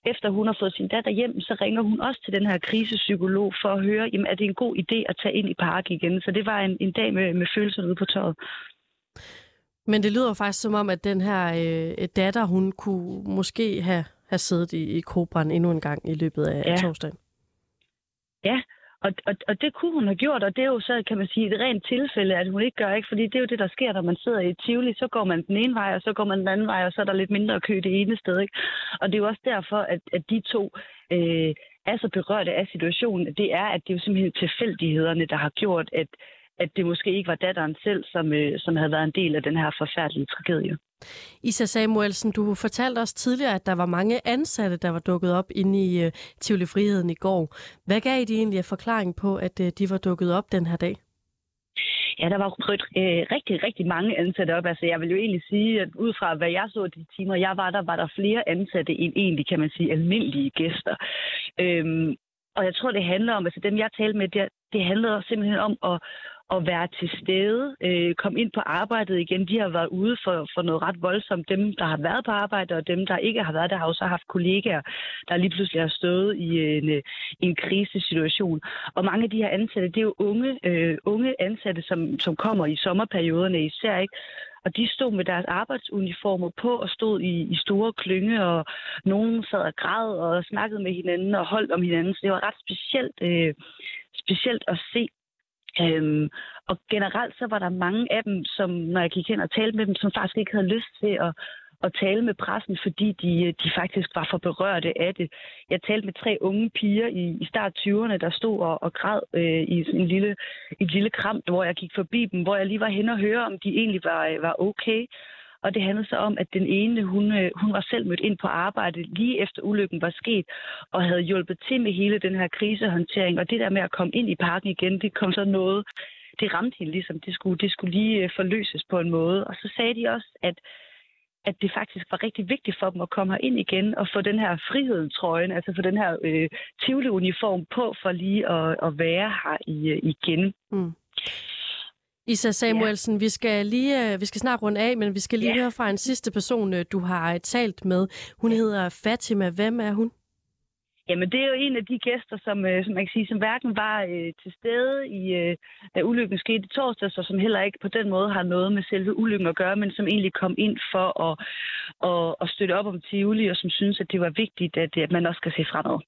efter hun har fået sin datter hjem, så ringer hun også til den her krisepsykolog for at høre, jamen er det en god idé at tage ind i park igen? Så det var en, en dag med, med følelserne ude på tøjet. Men det lyder faktisk som om, at den her øh, datter, hun kunne måske have, have siddet i, i Kobran endnu en gang i løbet af ja. torsdagen. Ja, og, og, og det kunne hun have gjort, og det er jo så, kan man sige, et rent tilfælde, at hun ikke gør, ikke? Fordi det er jo det, der sker, når man sidder i Tivoli. Så går man den ene vej, og så går man den anden vej, og så er der lidt mindre kø det ene sted, ikke? Og det er jo også derfor, at, at de to øh, er så berørte af situationen. Det er, at det er jo simpelthen tilfældighederne, der har gjort, at, at det måske ikke var datteren selv, som, øh, som havde været en del af den her forfærdelige tragedie. Isa Samuelsen, du fortalte os tidligere, at der var mange ansatte, der var dukket op inde i uh, Tivoli Friheden i går. Hvad gav I de egentlig af forklaring på, at uh, de var dukket op den her dag? Ja, der var øh, rigtig, rigtig mange ansatte op. Altså, jeg vil jo egentlig sige, at ud fra hvad jeg så de timer, jeg var der, var der flere ansatte end egentlig, kan man sige, almindelige gæster. Øhm, og jeg tror, det handler om, altså dem jeg talte med, det, det handlede simpelthen om at, at være til stede, øh, komme ind på arbejdet igen. De har været ude for, for noget ret voldsomt. Dem, der har været på arbejde, og dem, der ikke har været der, har også haft kollegaer, der lige pludselig har stået i øh, en, øh, en krisesituation. Og mange af de her ansatte, det er jo unge, øh, unge ansatte, som, som kommer i sommerperioderne især, ikke? Og de stod med deres arbejdsuniformer på og stod i, i store klynge, og nogen sad og græd og snakkede med hinanden og holdt om hinanden. Så det var ret specielt, øh, specielt at se. Øhm, og generelt så var der mange af dem, som når jeg gik hen og talte med dem, som faktisk ikke havde lyst til at, at tale med pressen, fordi de, de faktisk var for berørte af det. Jeg talte med tre unge piger i, i start 20'erne, der stod og, og græd øh, i en lille, en lille kram, hvor jeg gik forbi dem, hvor jeg lige var hen og høre, om de egentlig var, øh, var okay. Og det handlede så om, at den ene, hun, øh, hun var selv mødt ind på arbejde lige efter ulykken var sket, og havde hjulpet til med hele den her krisehåndtering. Og det der med at komme ind i parken igen, det kom så noget, det ramte hende ligesom, det skulle, det skulle lige øh, forløses på en måde. Og så sagde de også, at at det faktisk var rigtig vigtigt for dem at komme her ind igen og få den her frihedstrøjen, altså få den her øh, Tivoli-uniform på for lige at, at være her i, øh, igen. Mm. Isa Samuelsen, ja. vi skal lige øh, vi skal snart runde af, men vi skal lige ja. høre fra en sidste person, øh, du har talt med. Hun hedder Fatima. Hvem er hun? Jamen, det er jo en af de gæster, som, øh, som man kan sige, som hverken var øh, til stede, i, øh, da ulykken skete i torsdag, og som heller ikke på den måde har noget med selve ulykken at gøre, men som egentlig kom ind for at, at, at støtte op om Tivoli, og som synes, at det var vigtigt, at, at man også skal se fremad.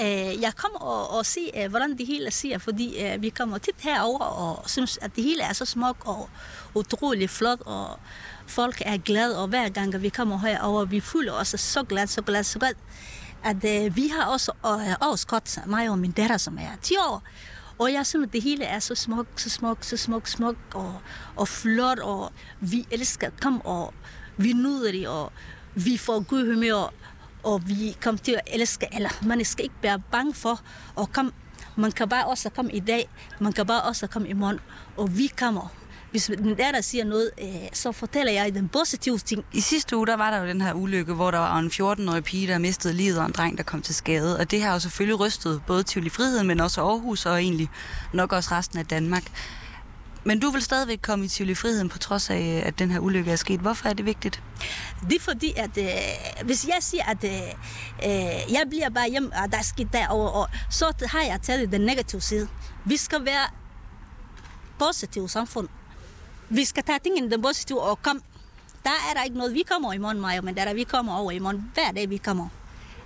Øh, jeg kommer og, og se, øh, hvordan det hele ser, fordi øh, vi kommer tit herover og synes, at det hele er så smukt og utrolig flot, og folk er glade, og hver gang vi kommer herover, vi føler os så glade, så glad, så glad. at vi har også øh, overskot, mig og min datter, som er 10 år. Og jeg synes, at det hele er så smukt, så smukt, så smukt, smukt og, og flot, og vi elsker at komme, og vi nyder det, og vi får god humør, og vi kommer til at elske, eller man skal ikke være bange for at komme. Man kan bare også komme i dag, man kan bare også komme i morgen, og vi kommer. Hvis den der, der siger noget, øh, så fortæller jeg den positive ting. I sidste uge, der var der jo den her ulykke, hvor der var en 14-årig pige, der mistede livet, og en dreng, der kom til skade. Og det har jo selvfølgelig rystet både Tivoli Friheden, men også Aarhus, og egentlig nok også resten af Danmark. Men du vil stadigvæk komme i Tivoli Friheden, på trods af, at den her ulykke er sket. Hvorfor er det vigtigt? Det er fordi, at øh, hvis jeg siger, at øh, øh jeg bliver bare hjem, og der er sket derovre, og så har jeg taget den negative side. Vi skal være positive samfund. Vi skal tage tingene den positive og komme. Der er der ikke noget, vi kommer i morgen, Maja, men der er der, vi kommer over i morgen. Hver dag, vi kommer.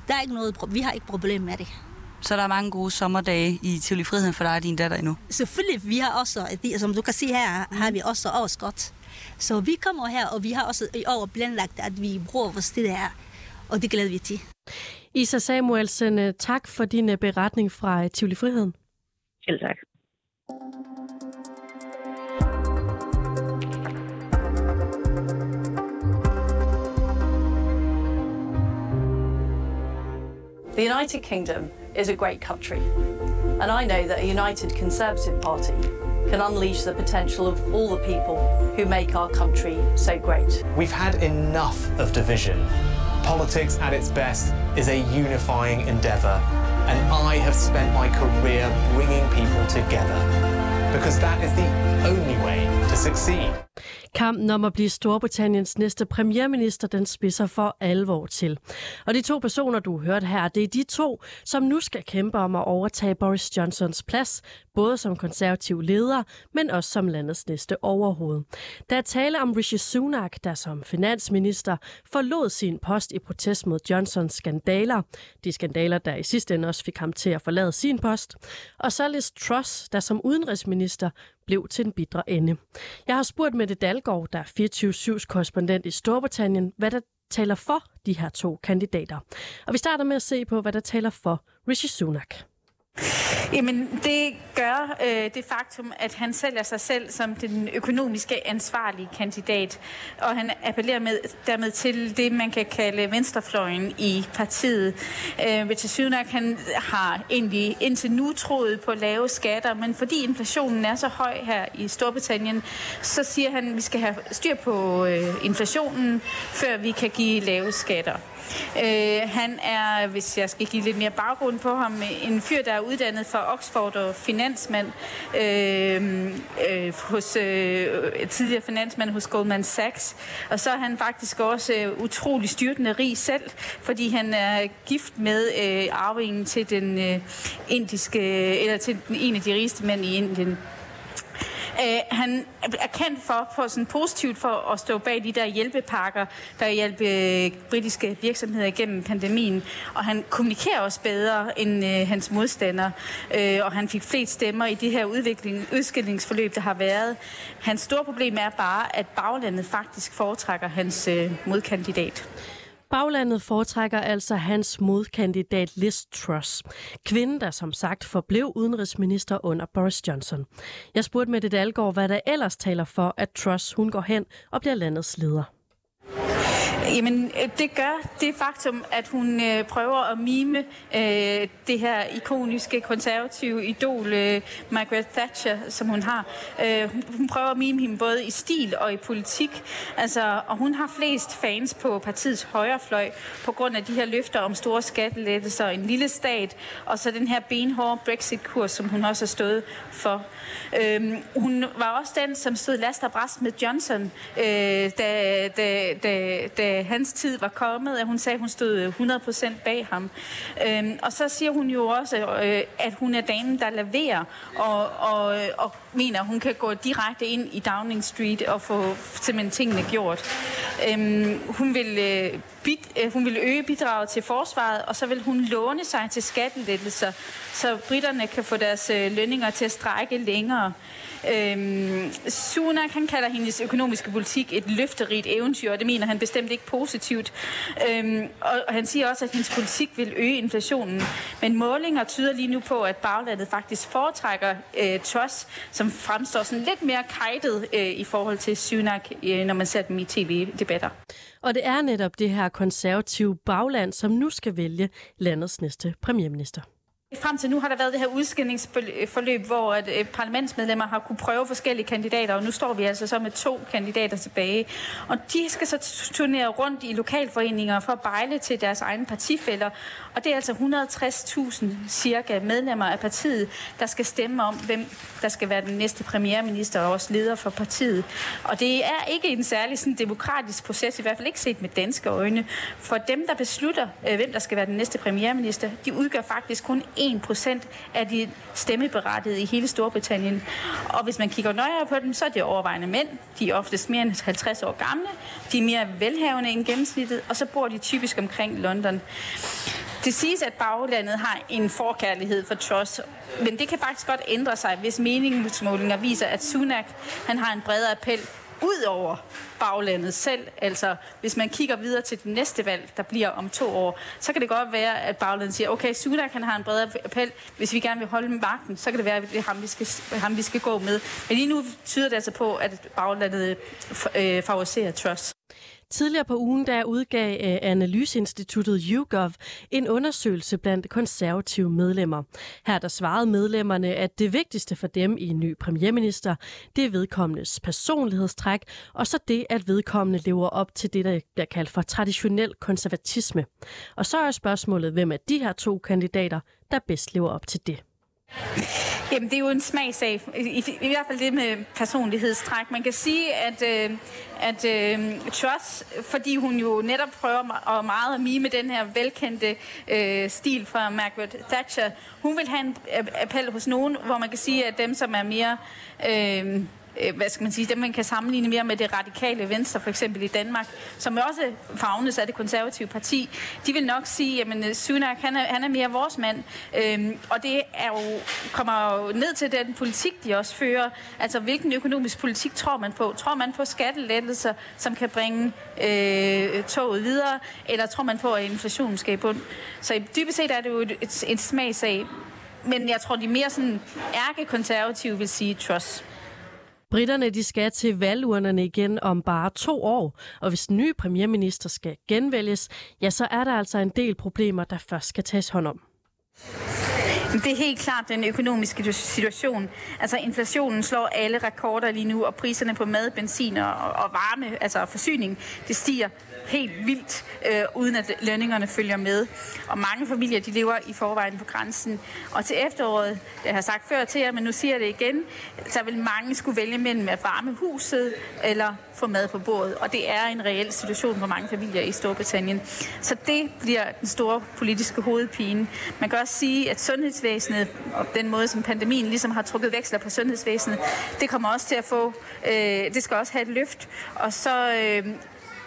Der er ikke noget, vi har ikke problem med det. Så der er mange gode sommerdage i Tivoli Friheden for dig og din datter endnu? Selvfølgelig, vi har også, som du kan se her, har vi også overskot. Så vi kommer her, og vi har også i år planlagt, at vi bruger vores tid her, og det glæder vi til. Isa Samuelsen, øh, tak for din øh, beretning fra øh, Tivoli Friheden. Selv tak. The United Kingdom is a great country, and I know that a united Conservative Party can unleash the potential of all the people who make our country so great. We've had enough of division. Politics at its best is a unifying endeavour, and I have spent my career bringing people together because that is the only way to succeed. Kampen om at blive Storbritanniens næste premierminister, den spidser for alvor til. Og de to personer, du har hørt her, det er de to, som nu skal kæmpe om at overtage Boris Johnsons plads, både som konservativ leder, men også som landets næste overhoved. Der er tale om Rishi Sunak, der som finansminister forlod sin post i protest mod Johnsons skandaler. De skandaler, der i sidste ende også fik ham til at forlade sin post. Og så Liz Truss, der som udenrigsminister blev til en bidre ende. Jeg har spurgt Mette Dalgaard, der er 24-7's korrespondent i Storbritannien, hvad der taler for de her to kandidater. Og vi starter med at se på, hvad der taler for Rishi Sunak. Jamen, det gør øh, det faktum, at han sælger sig selv som den økonomiske ansvarlige kandidat, og han appellerer med, dermed til det, man kan kalde venstrefløjen i partiet. Øh, Richard Sunak, han har egentlig indtil nu troet på lave skatter, men fordi inflationen er så høj her i Storbritannien, så siger han, at vi skal have styr på øh, inflationen, før vi kan give lave skatter. Øh, han er, hvis jeg skal give lidt mere baggrund på ham, en fyr, der er uddannet fra Oxford og finansmand øh, øh, hos øh, tidligere finansmand hos Goldman Sachs. Og så er han faktisk også øh, utrolig styrtende rig selv, fordi han er gift med øh, arvingen til den øh, indiske, eller til den, en af de rigeste mænd i Indien. Øh, han er kendt for, for sådan positivt for at stå bag de der hjælpepakker, der hjælper øh, britiske virksomheder igennem pandemien. Og han kommunikerer også bedre end øh, hans modstandere, øh, og han fik flest stemmer i det her udvikling, udskillingsforløb, der har været. Hans store problem er bare, at baglandet faktisk foretrækker hans øh, modkandidat. Baglandet foretrækker altså hans modkandidat Liz Truss. Kvinden, der som sagt forblev udenrigsminister under Boris Johnson. Jeg spurgte med Dalgaard, hvad der ellers taler for, at Truss hun går hen og bliver landets leder. Jamen, øh, det gør det faktum, at hun øh, prøver at mime øh, det her ikoniske konservative idol, øh, Margaret Thatcher, som hun har. Øh, hun prøver at mime hende både i stil og i politik. Altså, og hun har flest fans på partiets højrefløj på grund af de her løfter om store skattelettelser, en lille stat, og så den her benhårde Brexit-kurs, som hun også har stået for. Øh, hun var også den, som stod last og bræst med Johnson, øh, da, da, da, da Øh, hans tid var kommet, at hun sagde, at hun stod øh, 100% bag ham. Øhm, og så siger hun jo også, øh, at hun er damen, der leverer, og, og, øh, og mener, at hun kan gå direkte ind i Downing Street og få simpelthen tingene gjort. Øhm, hun vil øh, bid, øh, hun vil øge bidraget til forsvaret, og så vil hun låne sig til skattelettelser, så britterne kan få deres øh, lønninger til at strække længere. Øhm, Sunak, han kalder hendes økonomiske politik et løfterigt eventyr, og det mener han bestemt ikke positivt. Øhm, og, han siger også, at hendes politik vil øge inflationen. Men målinger tyder lige nu på, at baglandet faktisk foretrækker øh, Truss, som fremstår sådan lidt mere kajtet øh, i forhold til Sunak, øh, når man ser dem i tv-debatter. Og det er netop det her konservative bagland, som nu skal vælge landets næste premierminister. Frem til nu har der været det her udskillingsforløb, hvor at, øh, parlamentsmedlemmer har kunne prøve forskellige kandidater, og nu står vi altså så med to kandidater tilbage. Og de skal så turnere rundt i lokalforeninger for at bejle til deres egne partifælder. Og det er altså 160.000 cirka medlemmer af partiet, der skal stemme om, hvem der skal være den næste premierminister og også leder for partiet. Og det er ikke en særlig sådan, demokratisk proces, i hvert fald ikke set med danske øjne. For dem, der beslutter, øh, hvem der skal være den næste premierminister, de udgør faktisk kun 1% af de stemmeberettigede i hele Storbritannien. Og hvis man kigger nøjere på dem, så er det overvejende mænd. De er oftest mere end 50 år gamle. De er mere velhavende end gennemsnittet, og så bor de typisk omkring London. Det siges, at baglandet har en forkærlighed for Truss, men det kan faktisk godt ændre sig, hvis meningsmålinger viser, at Sunak han har en bredere appel ud over baglandet selv. Altså, hvis man kigger videre til det næste valg, der bliver om to år, så kan det godt være, at baglandet siger, okay, Sunak kan have en bredere appel. Hvis vi gerne vil holde magten, så kan det være, at det er ham, vi skal, ham, vi skal gå med. Men lige nu tyder det altså på, at baglandet øh, favoriserer Truss. Tidligere på ugen der udgav øh, analyseinstituttet YouGov en undersøgelse blandt konservative medlemmer. Her der svarede medlemmerne, at det vigtigste for dem i en ny premierminister, det er vedkommendes personlighedstræk, og så det, at vedkommende lever op til det, der bliver kaldt for traditionel konservatisme. Og så er spørgsmålet, hvem af de her to kandidater, der bedst lever op til det. Jamen, det er jo en smagsag. I, i, I hvert fald det med personlighedstræk. Man kan sige, at, øh, at øh, Truss, fordi hun jo netop prøver at meget at mime den her velkendte øh, stil fra Margaret Thatcher, hun vil have en øh, appel hos nogen, hvor man kan sige, at dem, som er mere... Øh, øh, hvad skal man sige, dem man kan sammenligne mere med det radikale venstre, for eksempel i Danmark, som også fagnes af det konservative parti, de vil nok sige, at øh, Sunak, han er, han er mere vores mand. Øhm, og det er jo, kommer jo ned til den politik, de også fører. Altså, hvilken økonomisk politik tror man på? Tror man på skattelettelser, som kan bringe øh, toget videre, eller tror man på, at inflationen skal i bund? Så dybest set er det jo et, et, et smagsag. Men jeg tror, de mere sådan ærkekonservative vil sige trust. Britterne de skal til valgurnerne igen om bare to år, og hvis den nye premierminister skal genvælges, ja, så er der altså en del problemer, der først skal tages hånd om. Det er helt klart den økonomiske situation. Altså inflationen slår alle rekorder lige nu, og priserne på mad, benzin og, og varme, altså forsyning, det stiger helt vildt, øh, uden at lønningerne følger med. Og mange familier, de lever i forvejen på grænsen. Og til efteråret, det har sagt før til jer, men nu siger jeg det igen, så vil mange skulle vælge mellem at varme huset eller få mad på bordet. Og det er en reel situation for mange familier i Storbritannien. Så det bliver den store politiske hovedpine. Man kan også sige, at sundhedsvæsenet, og den måde, som pandemien ligesom har trukket veksler på sundhedsvæsenet, det kommer også til at få, øh, det skal også have et løft. Og så øh,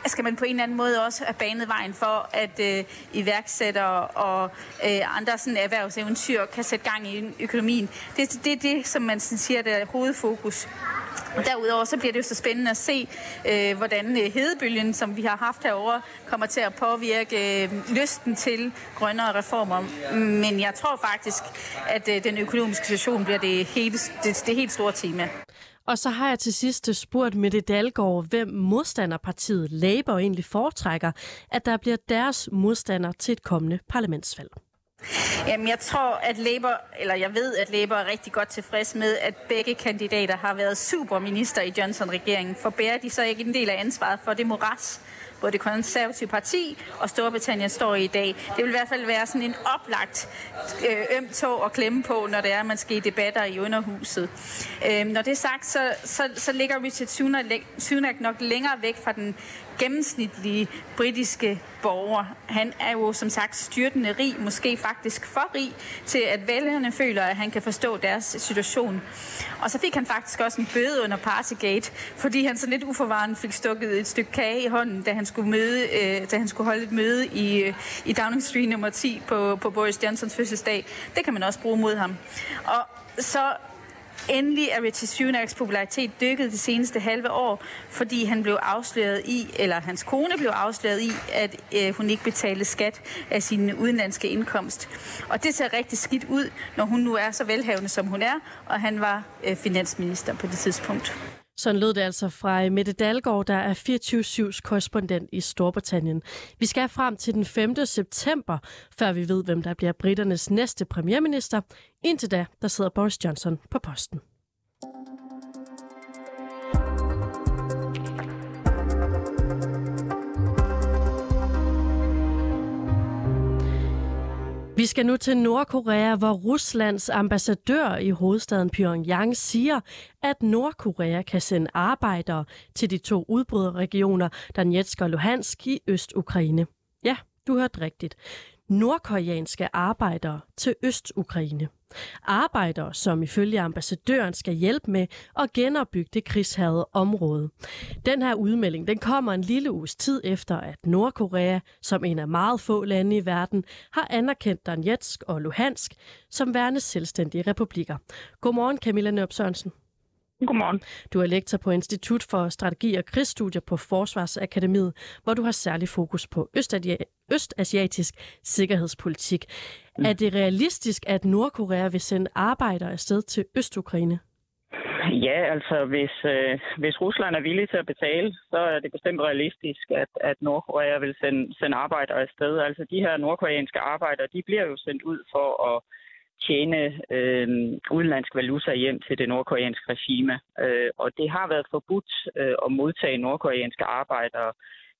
skal man på en eller anden måde også have banet vejen for, at øh, iværksættere og øh, andre sådan erhvervseventyr kan sætte gang i økonomien. Det er det, det, som man sådan siger, der er hovedfokus. Derudover så bliver det jo så spændende at se, øh, hvordan øh, hedebølgen, som vi har haft herover, kommer til at påvirke øh, lysten til grønnere reformer. Men jeg tror faktisk, at øh, den økonomiske situation bliver det, hele, det, det helt store tema. Og så har jeg til sidst spurgt Mette Dalgaard, hvem modstanderpartiet Labour egentlig foretrækker, at der bliver deres modstander til et kommende parlamentsvalg. Jamen, jeg tror, at Labour, eller jeg ved, at Labour er rigtig godt tilfreds med, at begge kandidater har været superminister i Johnson-regeringen. For bærer de så ikke en del af ansvaret for det moras, både det konservative parti og Storbritannien står i i dag. Det vil i hvert fald være sådan en oplagt øh, øm tog at klemme på, når det er, at man skal i debatter i underhuset. Øh, når det er sagt, så, så, så ligger Richard Sunak, Sunak nok længere væk fra den gennemsnitlige britiske borger. Han er jo som sagt styrtende rig, måske faktisk for rig, til at vælgerne føler, at han kan forstå deres situation. Og så fik han faktisk også en bøde under Partygate, fordi han så lidt uforvarende fik stukket et stykke kage i hånden, da han skulle, møde, øh, da han skulle holde et møde i, øh, i Downing Street nummer 10 på, på Boris Johnsons fødselsdag. Det kan man også bruge mod ham. Og så Endelig er Richie Sunaks popularitet dykket det seneste halve år, fordi han blev afsløret i, eller hans kone blev afsløret i, at øh, hun ikke betalte skat af sin udenlandske indkomst. Og det ser rigtig skidt ud, når hun nu er så velhavende, som hun er, og han var øh, finansminister på det tidspunkt. Sådan lød det altså fra øh, Mette Dalgaard, der er 24-7's korrespondent i Storbritannien. Vi skal frem til den 5. september, før vi ved, hvem der bliver britternes næste premierminister. Indtil da, der sidder Boris Johnson på posten. Vi skal nu til Nordkorea, hvor Ruslands ambassadør i hovedstaden Pyongyang siger, at Nordkorea kan sende arbejdere til de to udbryderregioner, Donetsk og Luhansk i Øst-Ukraine. Ja, du hørte rigtigt nordkoreanske arbejdere til Øst-Ukraine. Arbejdere, som ifølge ambassadøren skal hjælpe med at genopbygge det krigshærede område. Den her udmelding den kommer en lille uges tid efter, at Nordkorea, som en af meget få lande i verden, har anerkendt Donetsk og Luhansk som værende selvstændige republikker. Godmorgen Camilla Nørup Sørensen. Godmorgen. Du er lektor på Institut for Strategi og Krigsstudier på Forsvarsakademiet, hvor du har særlig fokus på østasiatisk sikkerhedspolitik. Mm. Er det realistisk, at Nordkorea vil sende arbejdere afsted til Østukraine? Ja, altså hvis, øh, hvis Rusland er villig til at betale, så er det bestemt realistisk, at, at Nordkorea vil sende, sende arbejdere afsted. Altså de her nordkoreanske arbejdere, de bliver jo sendt ud for at tjene øh, udenlandsk valuta hjem til det nordkoreanske regime. Øh, og det har været forbudt øh, at modtage nordkoreanske arbejdere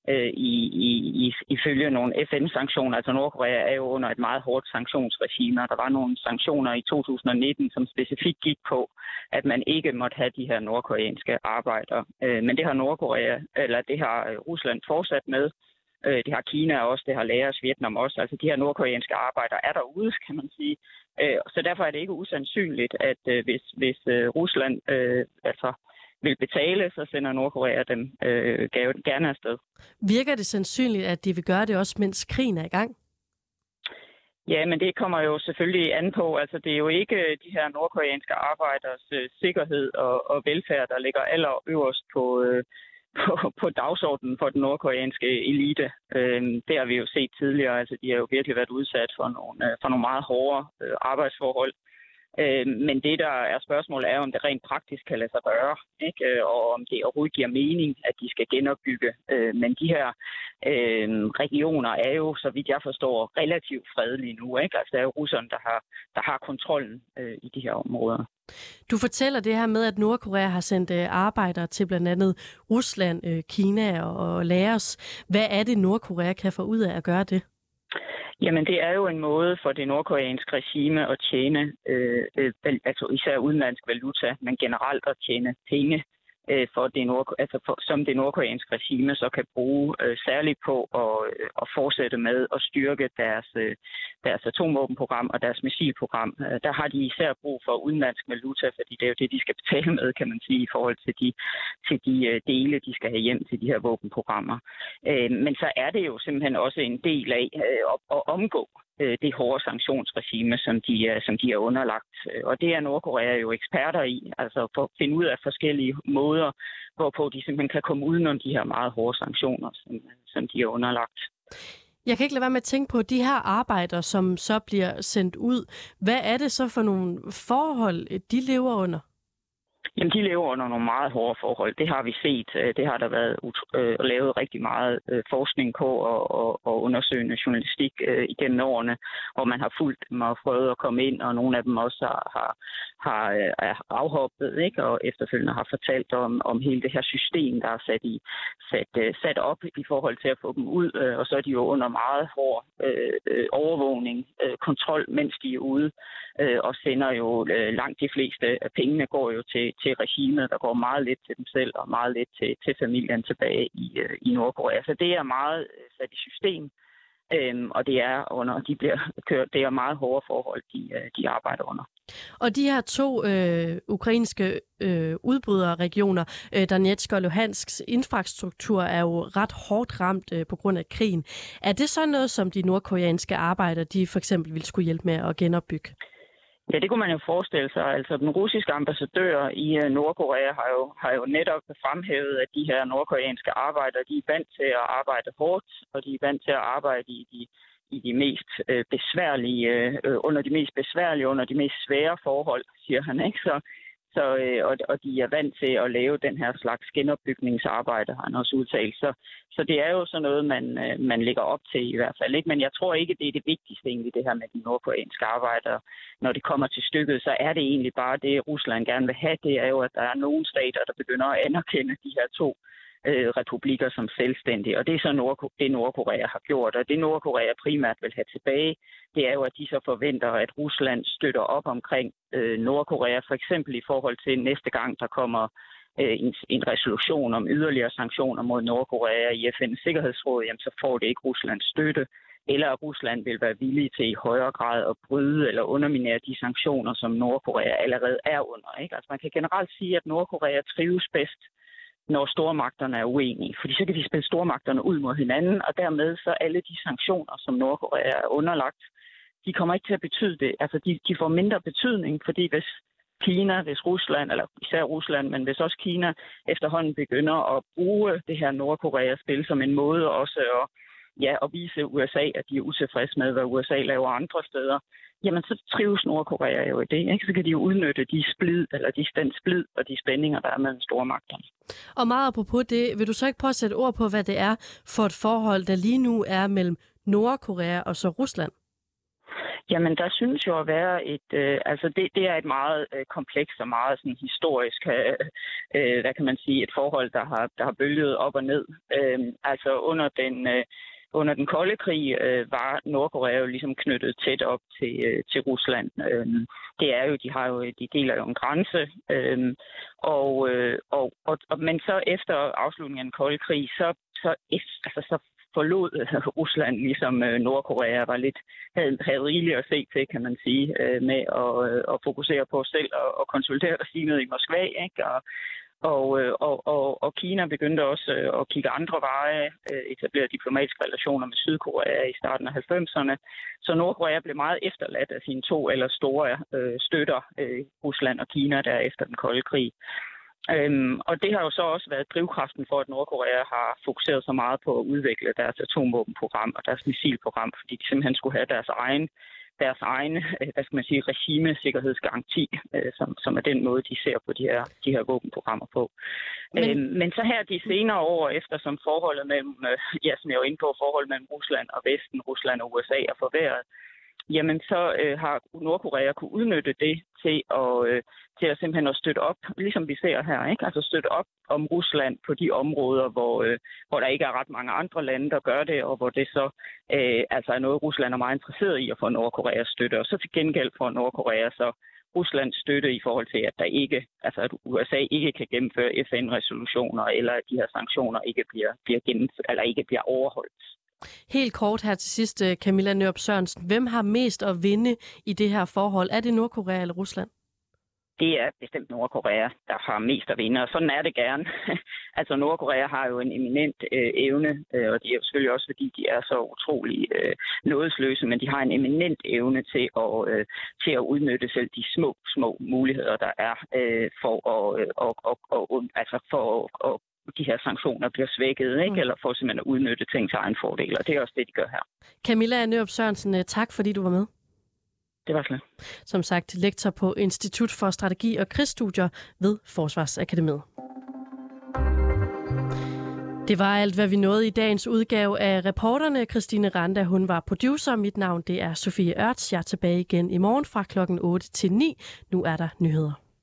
øh, i, i, i, ifølge nogle FN-sanktioner. Altså Nordkorea er jo under et meget hårdt sanktionsregime, og der var nogle sanktioner i 2019, som specifikt gik på, at man ikke måtte have de her nordkoreanske arbejdere. Øh, men det har Nordkorea, eller det har øh, Rusland fortsat med, Øh, det har Kina også, det har Laos, Vietnam også. Altså de her nordkoreanske arbejdere er derude, kan man sige. Øh, så derfor er det ikke usandsynligt, at øh, hvis, hvis øh, Rusland øh, altså vil betale, så sender Nordkorea dem øh, gerne afsted. Virker det sandsynligt, at de vil gøre det også, mens krigen er i gang? Ja, men det kommer jo selvfølgelig an på. Altså, det er jo ikke de her nordkoreanske arbejders øh, sikkerhed og, og velfærd, der ligger allerøverst på, øh, på, på dagsordenen for den nordkoreanske elite. Øh, det har vi jo set tidligere. Altså, de har jo virkelig været udsat for nogle, øh, for nogle meget hårde øh, arbejdsforhold. Øh, Øh, men det, der er spørgsmålet, er, om det rent praktisk kan lade sig gøre, ikke? Øh, og om det overhovedet giver mening, at de skal genopbygge. Øh, men de her øh, regioner er jo, så vidt jeg forstår, relativt fredelige nu. Ikke? Altså, det er jo russerne, der har, der har kontrollen øh, i de her områder. Du fortæller det her med, at Nordkorea har sendt øh, arbejdere til blandt andet Rusland, øh, Kina og Laos. Hvad er det, Nordkorea kan få ud af at gøre det? Jamen, det er jo en måde for det nordkoreanske regime at tjene, øh, øh, altså især udenlandsk valuta, men generelt at tjene penge øh, for det nord, altså for, som det nordkoreanske regime så kan bruge øh, særligt på at, øh, at fortsætte med at styrke deres, øh, deres atomvåbenprogram og deres missilprogram. Øh, der har de især brug for udenlandsk valuta, fordi det er jo det, de skal betale med, kan man sige, i forhold til de, til de øh, dele, de skal have hjem til de her våbenprogrammer. Øh, men så er det jo simpelthen også en del af øh, at, at omgå øh, det hårde sanktionsregime, som de, er, som de er underlagt. Øh, og det er Nordkorea jo eksperter i, altså for at finde ud af forskellige måder, hvorpå de simpelthen kan komme udenom de her meget hårde sanktioner, som, som de er underlagt. Jeg kan ikke lade være med at tænke på de her arbejder, som så bliver sendt ud. Hvad er det så for nogle forhold, de lever under? Jamen, de lever under nogle meget hårde forhold. Det har vi set. Øh, det har der været øh, lavet rigtig meget øh, forskning på og, og, og undersøgende journalistik øh, igennem årene, hvor man har fulgt dem og prøvet at komme ind, og nogle af dem også har, har, har øh, afhoppet, ikke? og efterfølgende har fortalt om, om hele det her system, der er sat, i, sat, øh, sat op i forhold til at få dem ud, øh, og så er de jo under meget hård øh, øh overvågning, øh, kontrol, mens de er ude, øh, og sender jo øh, langt de fleste af pengene går jo til til regimet. Der går meget lidt til dem selv og meget lidt til, til familien tilbage i, øh, i Nordkorea. Så det er meget øh, sat i system. Øhm, og det er under, de bliver kørt, det er meget hårde forhold, de, øh, de arbejder under. Og de her to øh, ukrainske øh, udbryderregioner, øh, Donetsk og Luhansks infrastruktur, er jo ret hårdt ramt øh, på grund af krigen. Er det så noget, som de nordkoreanske arbejdere, de for eksempel vil skulle hjælpe med at genopbygge? Ja, det kunne man jo forestille sig. Altså, den russiske ambassadør i øh, Nordkorea har jo, har jo netop fremhævet, at de her nordkoreanske arbejdere, de er vant til at arbejde hårdt, og de er vant til at arbejde i de, i de mest øh, besværlige, øh, øh under de mest besværlige, under de mest svære forhold, siger han. Ikke? Så, så, øh, og, og de er vant til at lave den her slags genopbygningsarbejde, har han også udtalt. Så, så det er jo sådan noget, man, øh, man ligger op til i hvert fald. Ikke? Men jeg tror ikke, det er det vigtigste egentlig, det her med de nordkoreanske arbejdere. Når det kommer til stykket, så er det egentlig bare det, Rusland gerne vil have. Det er jo, at der er nogle stater, der begynder at anerkende de her to øh, Øh, republikker som selvstændige. Og det er så Nord- det, Nordkorea har gjort. Og det Nordkorea primært vil have tilbage, det er jo, at de så forventer, at Rusland støtter op omkring øh, Nordkorea, for eksempel i forhold til næste gang, der kommer øh, en, en resolution om yderligere sanktioner mod Nordkorea i FN's Sikkerhedsråd, jamen så får det ikke Ruslands støtte eller at Rusland vil være villig til i højere grad at bryde eller underminere de sanktioner, som Nordkorea allerede er under. Ikke? Altså man kan generelt sige, at Nordkorea trives bedst når stormagterne er uenige. Fordi så kan de spille stormagterne ud mod hinanden, og dermed så alle de sanktioner, som Nordkorea er underlagt, de kommer ikke til at betyde det. Altså de, de får mindre betydning, fordi hvis Kina, hvis Rusland, eller især Rusland, men hvis også Kina efterhånden begynder at bruge det her Nordkorea-spil som en måde også at, ja, at vise USA, at de er utilfredse med, hvad USA laver andre steder, jamen så trives Nordkorea jo i det. Ikke? Så kan de jo udnytte de splid, eller de den splid og de spændinger, der er mellem store magter. Og meget apropos det, vil du så ikke prøve at sætte ord på, hvad det er for et forhold, der lige nu er mellem Nordkorea og så Rusland? Jamen, der synes jo at være et, øh, altså det, det er et meget øh, komplekst og meget sådan historisk, øh, øh, hvad kan man sige, et forhold, der har, der har bølget op og ned. Øh, altså under den, øh, under den kolde krig øh, var Nordkorea jo ligesom knyttet tæt op til, øh, til Rusland. Øh, det er jo, de har jo, de deler jo en grænse. Øh, og, øh, og, og, og, men så efter afslutningen af den kolde krig, så, så, altså, så forlod øh, Rusland, ligesom øh, Nordkorea var lidt, havde, havde rigeligt at se til, kan man sige, øh, med at, at fokusere på selv og, og konsultere regimet i Moskva, ikke? Og, og, øh, og, og, og Kina begyndte også øh, at kigge andre veje, øh, etablere diplomatiske relationer med Sydkorea i starten af 90'erne. Så Nordkorea blev meget efterladt af sine to eller store øh, støtter, øh, Rusland og Kina, der efter den kolde krig. Øhm, og det har jo så også været drivkraften for, at Nordkorea har fokuseret så meget på at udvikle deres atomvåbenprogram og deres missilprogram, fordi de simpelthen skulle have deres egen deres egen, øh, hvad skal man sige, regimesikkerhedsgaranti, øh, som, som er den måde, de ser på de her, de her våbenprogrammer på. Men... Øhm, men så her de senere år, efter som forholdet mellem, øh, ja, som jeg var inde på, forholdet mellem Rusland og Vesten, Rusland og USA er forværret, jamen så øh, har Nordkorea kunne udnytte det til at, øh, til at simpelthen at støtte op, ligesom vi ser her, ikke? altså støtte op om Rusland på de områder, hvor, øh, hvor der ikke er ret mange andre lande, der gør det, og hvor det så øh, altså er noget, Rusland er meget interesseret i at få Nordkoreas støtte. Og så til gengæld får Nordkorea så Ruslands støtte i forhold til, at der ikke, altså at USA ikke kan gennemføre FN-resolutioner, eller at de her sanktioner ikke bliver, bliver gennemf- eller ikke bliver overholdt. Helt kort her til sidst, øh, Camilla Nørup Sørensen. Hvem har mest at vinde i det her forhold? Er det Nordkorea eller Rusland? det er bestemt Nordkorea, der har mest at vinde, og sådan er det gerne. altså Nordkorea har jo en eminent øh, evne, øh, og det er jo selvfølgelig også, fordi de er så utrolig øh, nådesløse, men de har en eminent evne til at, øh, til at udnytte selv de små, små muligheder, der er øh, for at, øh, og, og, og, altså for at, at de her sanktioner bliver svækket, ikke? Mm. eller for simpelthen at udnytte ting til egen fordel, og det er også det, de gør her. Camilla Nørup Sørensen, øh, tak fordi du var med. Det var slet. Som sagt, lektor på Institut for Strategi og Krigsstudier ved Forsvarsakademiet. Det var alt, hvad vi nåede i dagens udgave af reporterne. Christine Randa, hun var producer. Mit navn det er Sofie Ørts. Jeg er tilbage igen i morgen fra klokken 8 til 9. Nu er der nyheder.